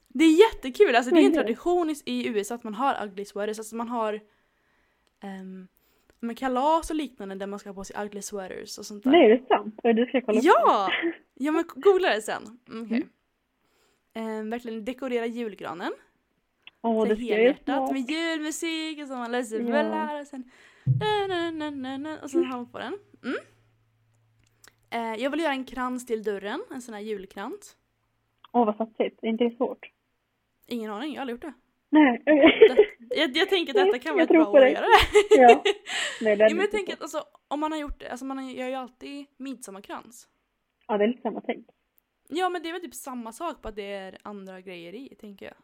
Det är jättekul, alltså det är en det- tradition i, USA att man har ugly sweaters, alltså man har um, med kalas och liknande där man ska ha på sig ugly sweaters och sånt där. Nej, är det sant? Ja, det ska kolla på. Ja! Men googla det sen. Mm, okej. Eh, verkligen dekorera julgranen. Åh, så det helhjärtat med julmusik och så man läser bullar och sen na, na, na, na, na, och har man på den. Mm. Eh, jag vill göra en krans till dörren, en sån här julkrans. Åh, vad satsigt. Är inte det svårt? Ingen aning, jag har aldrig gjort det. Nej. Jag, jag tänker att detta kan vara ett tror bra år att göra det. ja. Nej, det är Ja, men jag tänker att alltså, om man har gjort det, alltså man gör ju alltid midsommarkrans. Ja, det är lite samma tänk. Ja men det är väl typ samma sak på att det är andra grejer i, tänker jag.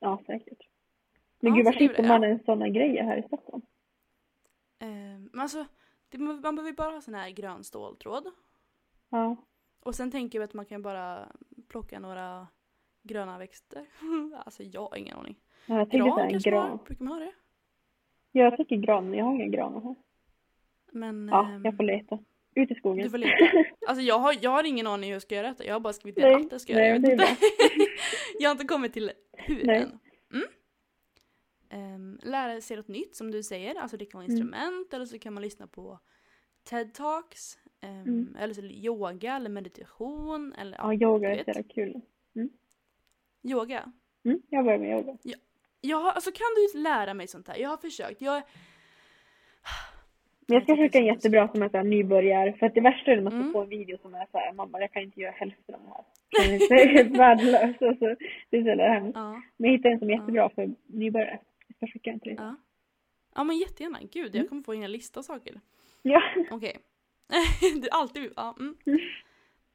Ja, säkert. Men Ja, gud, var det, man ja. en sådana grejer här i Stockholm? Eh, men alltså, det, man behöver ju bara ha sån här grön ståltråd. Ja. Och sen tänker jag att man kan bara plocka några gröna växter. alltså jag har ingen aning. ja jag tänkte såhär en kanske man gran. Brukar man ha det? Ja, jag tänker gran, men jag har ingen gran här. Men Ja, ehm, jag får leta. Ut i skogen. du får leta. Alltså jag har, jag har ingen aning hur jag ska göra detta. Jag har bara skrivit ner att jag ska göra det. nej, Jag, det inte. jag har inte kommit till hur Nej. än. Mm. Ehm, lära sig något nytt som du säger. Alltså det kan Mm. vara instrument eller så kan man lyssna på TED-talks. ehm, Mm. Eller så yoga eller meditation. Eller Ja, yoga är så kul. Yoga. Mm, jag börjar med yoga. Jag har, alltså kan du lära mig sånt här? Jag har försökt. Jag, Men jag ska försöka en så jättebra som är såhär nybörjare. För att det värsta är när man ska Mm. få en video som är såhär, mamma jag kan inte göra hälften av det här. Det är helt värdelöst. Och så, det är så jävla hemskt. ja. Men jag hittade en som är jättebra för nybörjare. Jag ska skicka en till dig. Ja. Ja men jättegärna. Gud, Mm. jag kommer få en lista av saker. Ja. Okej. det är alltid... Ja, mm. Mm.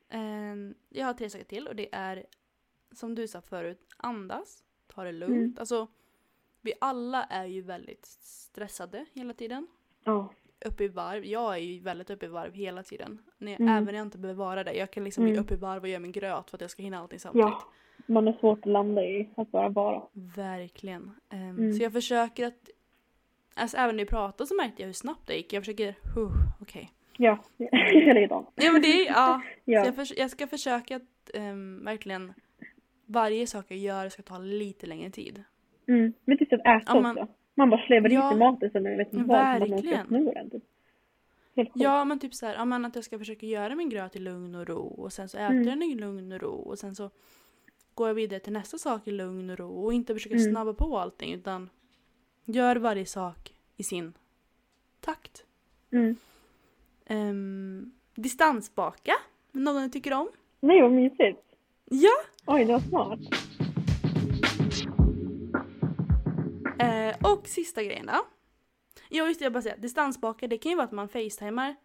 Ehm, jag har tre saker till och det är som du sa förut, andas, ta det lugnt. Mm. Alltså, vi alla är ju väldigt stressade hela tiden. Ja. Uppe i varv. Jag är ju väldigt uppe i varv hela tiden. När jag, Mm. Även när jag inte behöver vara det. Jag kan liksom bli Mm. uppe i varv och göra min gröt för att jag ska hinna allting samtidigt. Ja. Man är svårt att landa i att bara vara. Verkligen. Ehm, Mm. Så jag försöker att... Alltså även när vi pratade så märkte jag hur snabbt det gick. Jag försöker... Huh, Okej. Ja, likadant. Ja men det är... Ja. Ja. Så jag, förs- jag ska försöka att ehm, verkligen... Varje sak jag gör ska ta lite längre tid. Mm. Men typ att äta Ja, man- också. Man bara slevar Ja. sig maten när man vet inte vad. Man Verkligen. sno den typ. Ja men typ så här, ja, men att jag ska försöka göra min gröt i lugn och ro. Och sen så äter Mm. jag den i lugn och ro. Och sen så går jag vidare till nästa sak i lugn och ro. Och inte försöka Mm. snabba på allting utan gör varje sak i sin takt. Mm. Um, distansbaka, någon du tycker om? Nej vad mysigt. Ja! Oj, det var smart. Eh, och sista grejen då. Ja just det, jag bara säga, distansbaka det kan ju vara att man facetimar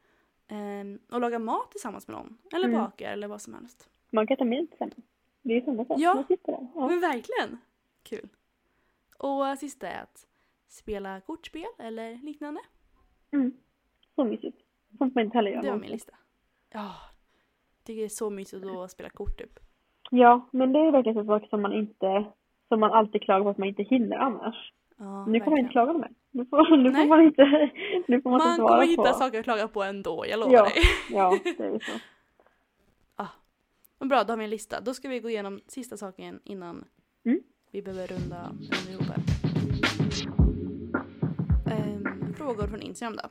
ehm, och lagar mat tillsammans med någon. Eller Mm. bakar eller vad som helst. Man kan ta med tillsammans. Det är ju samma sak. Ja. Ja. Men verkligen! Kul. Och eh, sista är att spela kortspel eller liknande. Mm. Så mysigt. Sånt man inte heller gör. Det var min lista. Ja. Tycker det är så mysigt att spela kort typ. Ja, men det är verkligen en sak som man inte, som man alltid klagar på att man inte hinner annars. Ja, nu kan man inte klaga på det. Nu får, nu får man inte, nu får man, Man inte kommer svara hitta på. saker att klaga på ändå, jag lovar Ja. dig. Ja, det är så. Men bra, då har vi en lista. Då ska vi gå igenom sista saken innan Mm. vi behöver runda, runda ihop här. Ehm, frågor från Instagram då.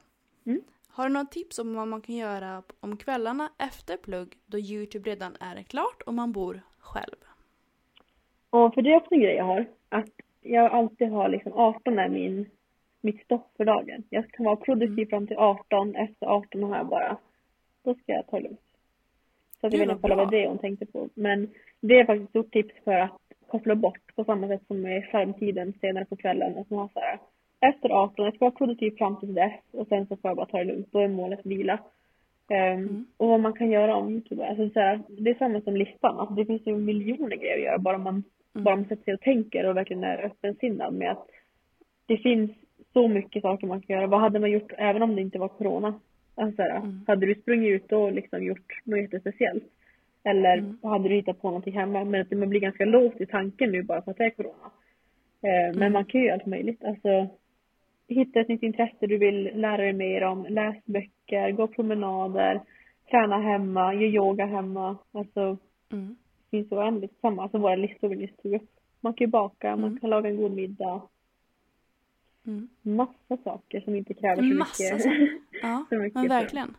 Mm. Har du några tips om vad man kan göra om kvällarna efter plugg då Youtube redan är klart och man bor själv? Och för det är också en grej jag har. Att jag alltid har liksom 18 är min, mitt stopp för dagen. Jag kan vara produktiv Mm. fram till 18. Efter 18 har jag bara, då ska jag ta det lugnt. Så att jag Gud, vet vad det hon tänkte på. Men det är faktiskt ett stort tips för att koppla bort på samma sätt som med skärmtiden senare på kvällen. Att man har så här, efter 18, jag ska vara produktiv fram till dess och sen så får jag bara ta det lugnt. Då är målet vila. Ehm, Mm. Och vad man kan göra om Youtube. Alltså så här, det är samma som listan. Alltså det finns ju miljoner grejer att göra bara man, Mm. bara man sätter sig och tänker och verkligen är öppensinnad med att det finns så mycket saker man kan göra. Vad hade man gjort även om det inte var corona? Alltså Mm. Hade du sprungit ut och liksom gjort något jättespeciellt? Eller Mm. hade du hittat på någonting hemma? Men att man blir ganska låst i tanken nu bara för att det är corona. Eh, Men Mm. man kan ju göra allt möjligt. Alltså, hitta ett nytt intresse du vill lära dig mer om. Läs böcker, gå promenader, träna hemma, gör yoga hemma. Alltså, Mm. Det finns så oändligt samma. Alltså våra listor vi nyss tog upp. Man kan ju baka, man Mm. kan laga en god middag. Mm. Massa saker som inte kräver så Massa mycket. saker. Ja, så mycket men verkligen.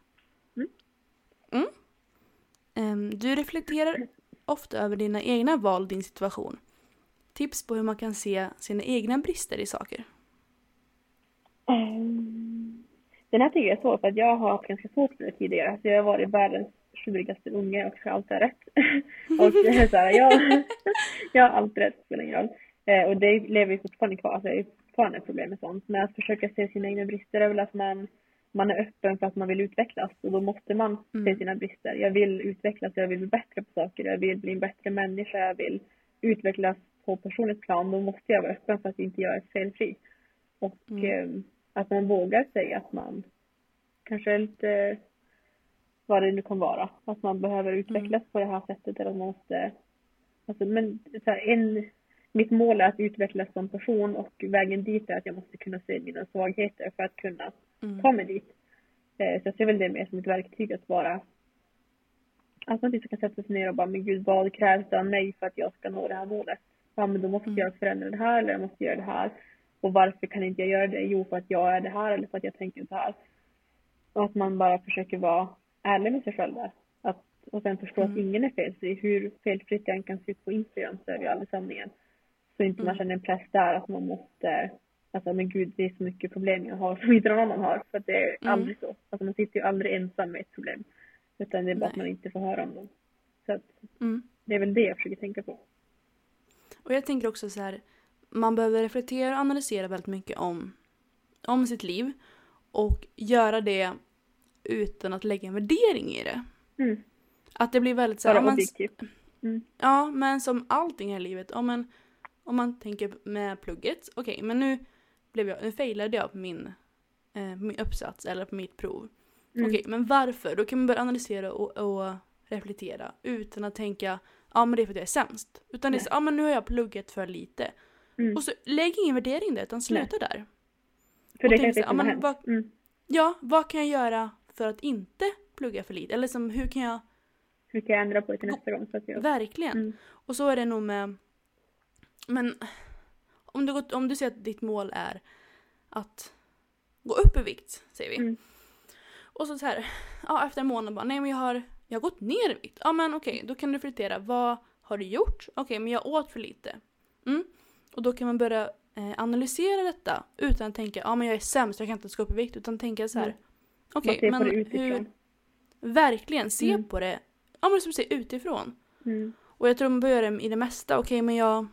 Mm. Um, du reflekterar ofta över dina egna val, din situation. Tips på hur man kan se sina egna brister i saker? Um, den här tycker jag är svår för att jag har haft ganska svårt med det tidigare. Alltså jag har varit världens tjurigaste unge och alltid ha rätt. och så här, jag, jag har alltid rätt, spelar ingen roll. Eh, och det lever ju fortfarande kvar, alltså det är fortfarande problem med sånt. Men att försöka se sina egna brister är väl att man, man är öppen för att man vill utvecklas och då måste man mm. se sina brister. Jag vill utvecklas, jag vill bli bättre på saker, jag vill bli en bättre människa, jag vill utvecklas på personligt plan. Då måste jag vara öppen för att inte jag är felfri. Och mm. eh, att man vågar säga att man kanske är lite vad det nu kan vara. Att man behöver utvecklas mm. på det här sättet eller man måste Alltså, men så här, en, mitt mål är att utvecklas som person och vägen dit är att jag måste kunna se mina svagheter för att kunna mm. ta mig dit. Eh, så jag ser väl det mer som ett verktyg att vara att man inte kan sätta sig ner och bara, men gud vad krävs av mig för att jag ska nå det här målet? Ja men då måste mm. jag förändra det här eller jag måste göra det här. Och varför kan inte jag göra det? Jo för att jag är det här eller för att jag tänker så här. Och att man bara försöker vara ärlig med sig själv där. Att, och sen förstå mm. att ingen är felfri. Hur felfritt jag än kan se ut på Instagram så är det ju aldrig sanningen. Så inte mm. man känner en press där att man måste, alltså men gud det är så mycket problem jag har som inte någon annan har. För det är mm. aldrig så. Alltså man sitter ju aldrig ensam med ett problem. Utan det är bara Nej. att man inte får höra om dem. Så att mm. det är väl det jag försöker tänka på. Och jag tänker också så här, man behöver reflektera och analysera väldigt mycket om, om sitt liv. Och göra det utan att lägga en värdering i det. Mm. Att det blir väldigt så här, Bara objektivt. Mm. Ja, men som allting här i livet. Om man, om man tänker med plugget. Okej, okay, men nu, blev jag, nu failade jag på min, eh, min uppsats eller på mitt prov. Mm. Okej, okay, men varför? Då kan man börja analysera och, och reflektera utan att tänka ja men det är för att jag är sämst. Utan Nej. det är så, ja men nu har jag pluggat för lite. Mm. Och så lägg ingen värdering där utan sluta Nej. där. För och det kan hem. Vad, mm. Ja, vad kan jag göra för att inte plugga för lite? Eller som, hur kan jag... Hur kan jag ändra på det till nästa gång? Så att jag... Verkligen. Mm. Och så är det nog med... Men om du, om du ser att ditt mål är att gå upp i vikt, säger vi. Mm. Och så, så här, ja, efter en månad bara, nej men jag har, jag har gått ner i vikt. Ja men okej, okay, då kan du reflektera, vad har du gjort? Okej, okay, men jag åt för lite. Mm. Och då kan man börja eh, analysera detta utan att tänka, ja men jag är sämst, jag kan inte ens gå upp i vikt. Utan tänka så här, mm. Okej okay, men hur... Verkligen, se mm. på det, ja men som säger, utifrån. Mm. Och jag tror man bör göra det i det mesta. Okej okay, men jag...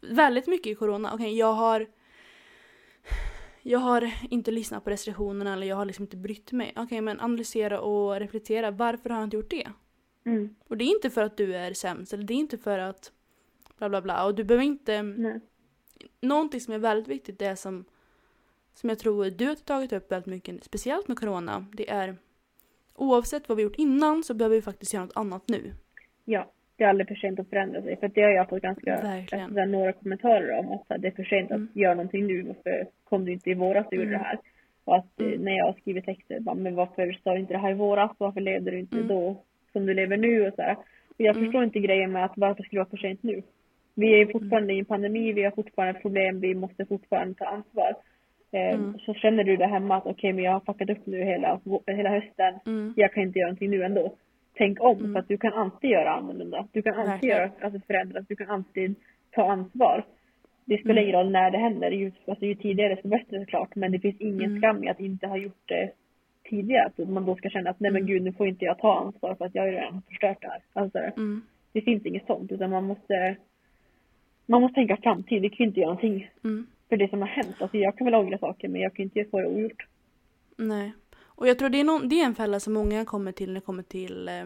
Väldigt mycket i corona, okej okay, jag har jag har inte lyssnat på restriktionerna eller jag har liksom inte brytt mig. Okej, men analysera och reflektera. Varför har jag inte gjort det? Mm. Och det är inte för att du är sämst eller det är inte för att bla bla bla. Och du behöver inte... Nej. Någonting som är väldigt viktigt, det är som, som jag tror du har tagit upp väldigt mycket, speciellt med corona, det är oavsett vad vi gjort innan så behöver vi faktiskt göra något annat nu. Ja det är aldrig för sent att förändra sig. För det har jag fått ganska, alltså, några kommentarer om. Att det är för sent mm. att göra någonting nu. Varför kom du inte i våras och gjorde mm. det här? Och att eh, mm. när jag skriver texter, bara, men varför sa du inte det här i våras? Varför levde du inte mm. då som du lever nu? Och så här. Och jag mm. förstår inte grejen med att varför skulle det vara för sent nu? Vi är fortfarande i en pandemi, vi har fortfarande problem, vi måste fortfarande ta ansvar. Eh, mm. Så känner du det hemma att okej, okay, men jag har fuckat upp nu hela, hela hösten. Mm. Jag kan inte göra någonting nu ändå tänk om mm. för att du kan alltid göra annorlunda. Du kan alltid Verkligen. göra, alltså förändras, du kan alltid ta ansvar. Det spelar mm. ingen roll när det händer, ju, alltså, ju tidigare desto bättre såklart. Men det finns ingen mm. skam i att inte ha gjort det tidigare. Att man då ska känna att nej men mm. gud nu får inte jag ta ansvar för att jag redan har förstört det här. Alltså, mm. Det finns inget sånt utan man måste man måste tänka framtid, vi kan inte göra någonting mm. För det som har hänt. Alltså jag kan väl ångra saker men jag kan inte få det ogjort. Nej. Och jag tror det är, någon, det är en fälla som många kommer till när det kommer till eh,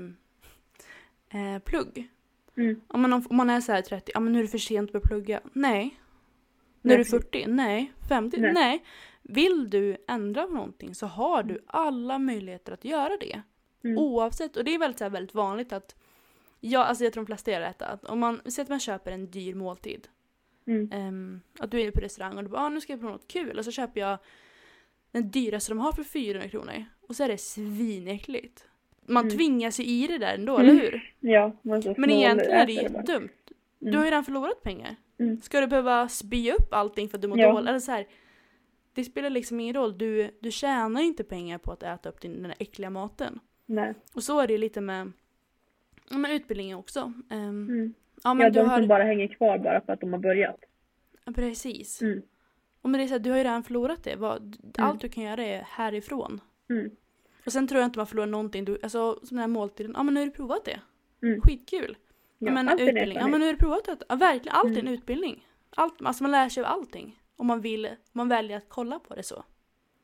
eh plugg. Mm. Om, man, om man är så här 30, ja men nu är det för sent att börja plugga. Nej. Nu är du 40? Nej. 50? Nej. Nej. Vill du ändra på någonting så har du alla möjligheter att göra det. Mm. Oavsett, och det är väldigt, så här, väldigt vanligt att Ja, alltså jag tror de flesta gör detta. Att om man, säg att man köper en dyr måltid. Mm. Um, att du är på restaurang och du bara ah, nu ska jag prova något kul. Och så köper jag den dyraste de har för 400 kronor. Och så är det svinäckligt. Man mm. tvingar sig i det där ändå, mm. eller hur? Ja. Men egentligen är det jättedumt. Du mm. har ju redan förlorat pengar. Mm. Ska du behöva spy upp allting för att du mår ja. dåligt? Eller så här, det spelar liksom ingen roll. Du, du tjänar inte pengar på att äta upp din, den där äckliga maten. Nej. Och så är det ju lite med, med utbildningen också. Um, Mm. Ja men Ja, de har, som bara hänger kvar bara för att de har börjat. precis. Mm. Och men det är så här, du har ju redan förlorat det. Vad, Allt du kan göra är härifrån. Mm. Och sen tror jag inte man förlorar någonting. Du, alltså som den här måltiden, ja men nu har du provat det. Mm. Skitkul. Ja, men utbildning, ja men nu har du provat det. Ja verkligen, allt är en Mm. utbildning. Allt, alltså man lär sig av allting. Om man vill, om man väljer att kolla på det så.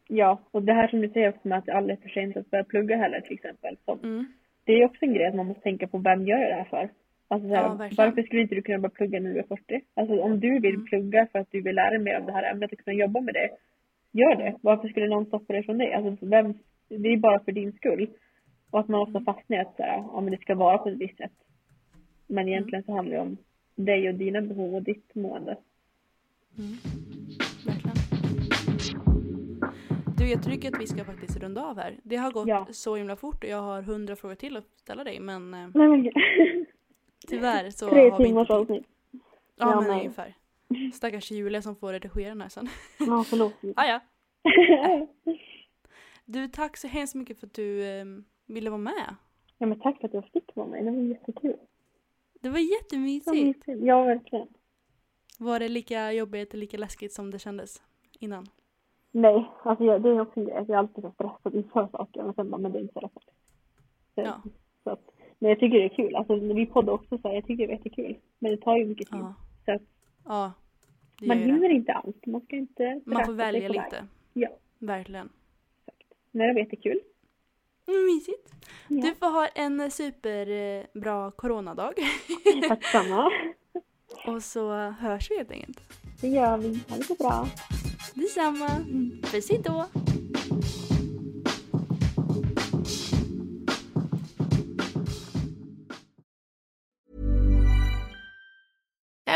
Ja, och det här som du säger också med att det aldrig är för sent att börja plugga heller till exempel. Som, Mm. Det är också en grej att man måste tänka på vem gör jag det här för? Alltså så här, Ja, varför skulle inte du kunna börja plugga när du är 40? Alltså om du vill Mm. plugga för att du vill lära dig mer av det här ämnet och kunna jobba med det, gör det. Varför skulle någon stoppa dig från det? Alltså vem, det är bara för din skull. Och att man Mm. ofta fastnar i att så här, ja, men det ska vara på ett visst sätt. Men Mm. egentligen så handlar det om dig och dina behov och ditt mående. Verkligen. Du, jag tycker att vi ska faktiskt runda av här. Det har gått Ja. så himla fort och jag har hundra frågor till att ställa dig men eh, Nej men. tyvärr så Tre har vi timmars inte avsnitt. Ja, Ja, men ungefär. Stackars Julia som får redigera den här sen. Ja, förlåt. ah, ja. Du, tack så hemskt mycket för att du eh, ville vara med. ja men tack för att jag fick vara med. Det var jättekul. Det var jättemysigt. mysigt. Ja, verkligen. Var det lika jobbigt eller lika läskigt som det kändes innan? Nej, alltså jag, det är också en grej. Jag är alltid så stressad inför saker. Men sen bara, men det är inte så. Så, Ja. så att, men jag tycker det är kul. Alltså när vi poddar också så här, jag tycker det är jättekul. Men det tar ju mycket tid. Ja. Så att Ja. Man hinner det. inte allt. Man ska inte Man får välja väg. lite. Ja, Verkligen. men det var jättekul. Mm, Mysigt. Ja. Du får ha en superbra coronadag. Tack samma. Och så hörs vi helt enkelt. Det gör vi. Ha det så bra. Detsamma. Puss hejdå.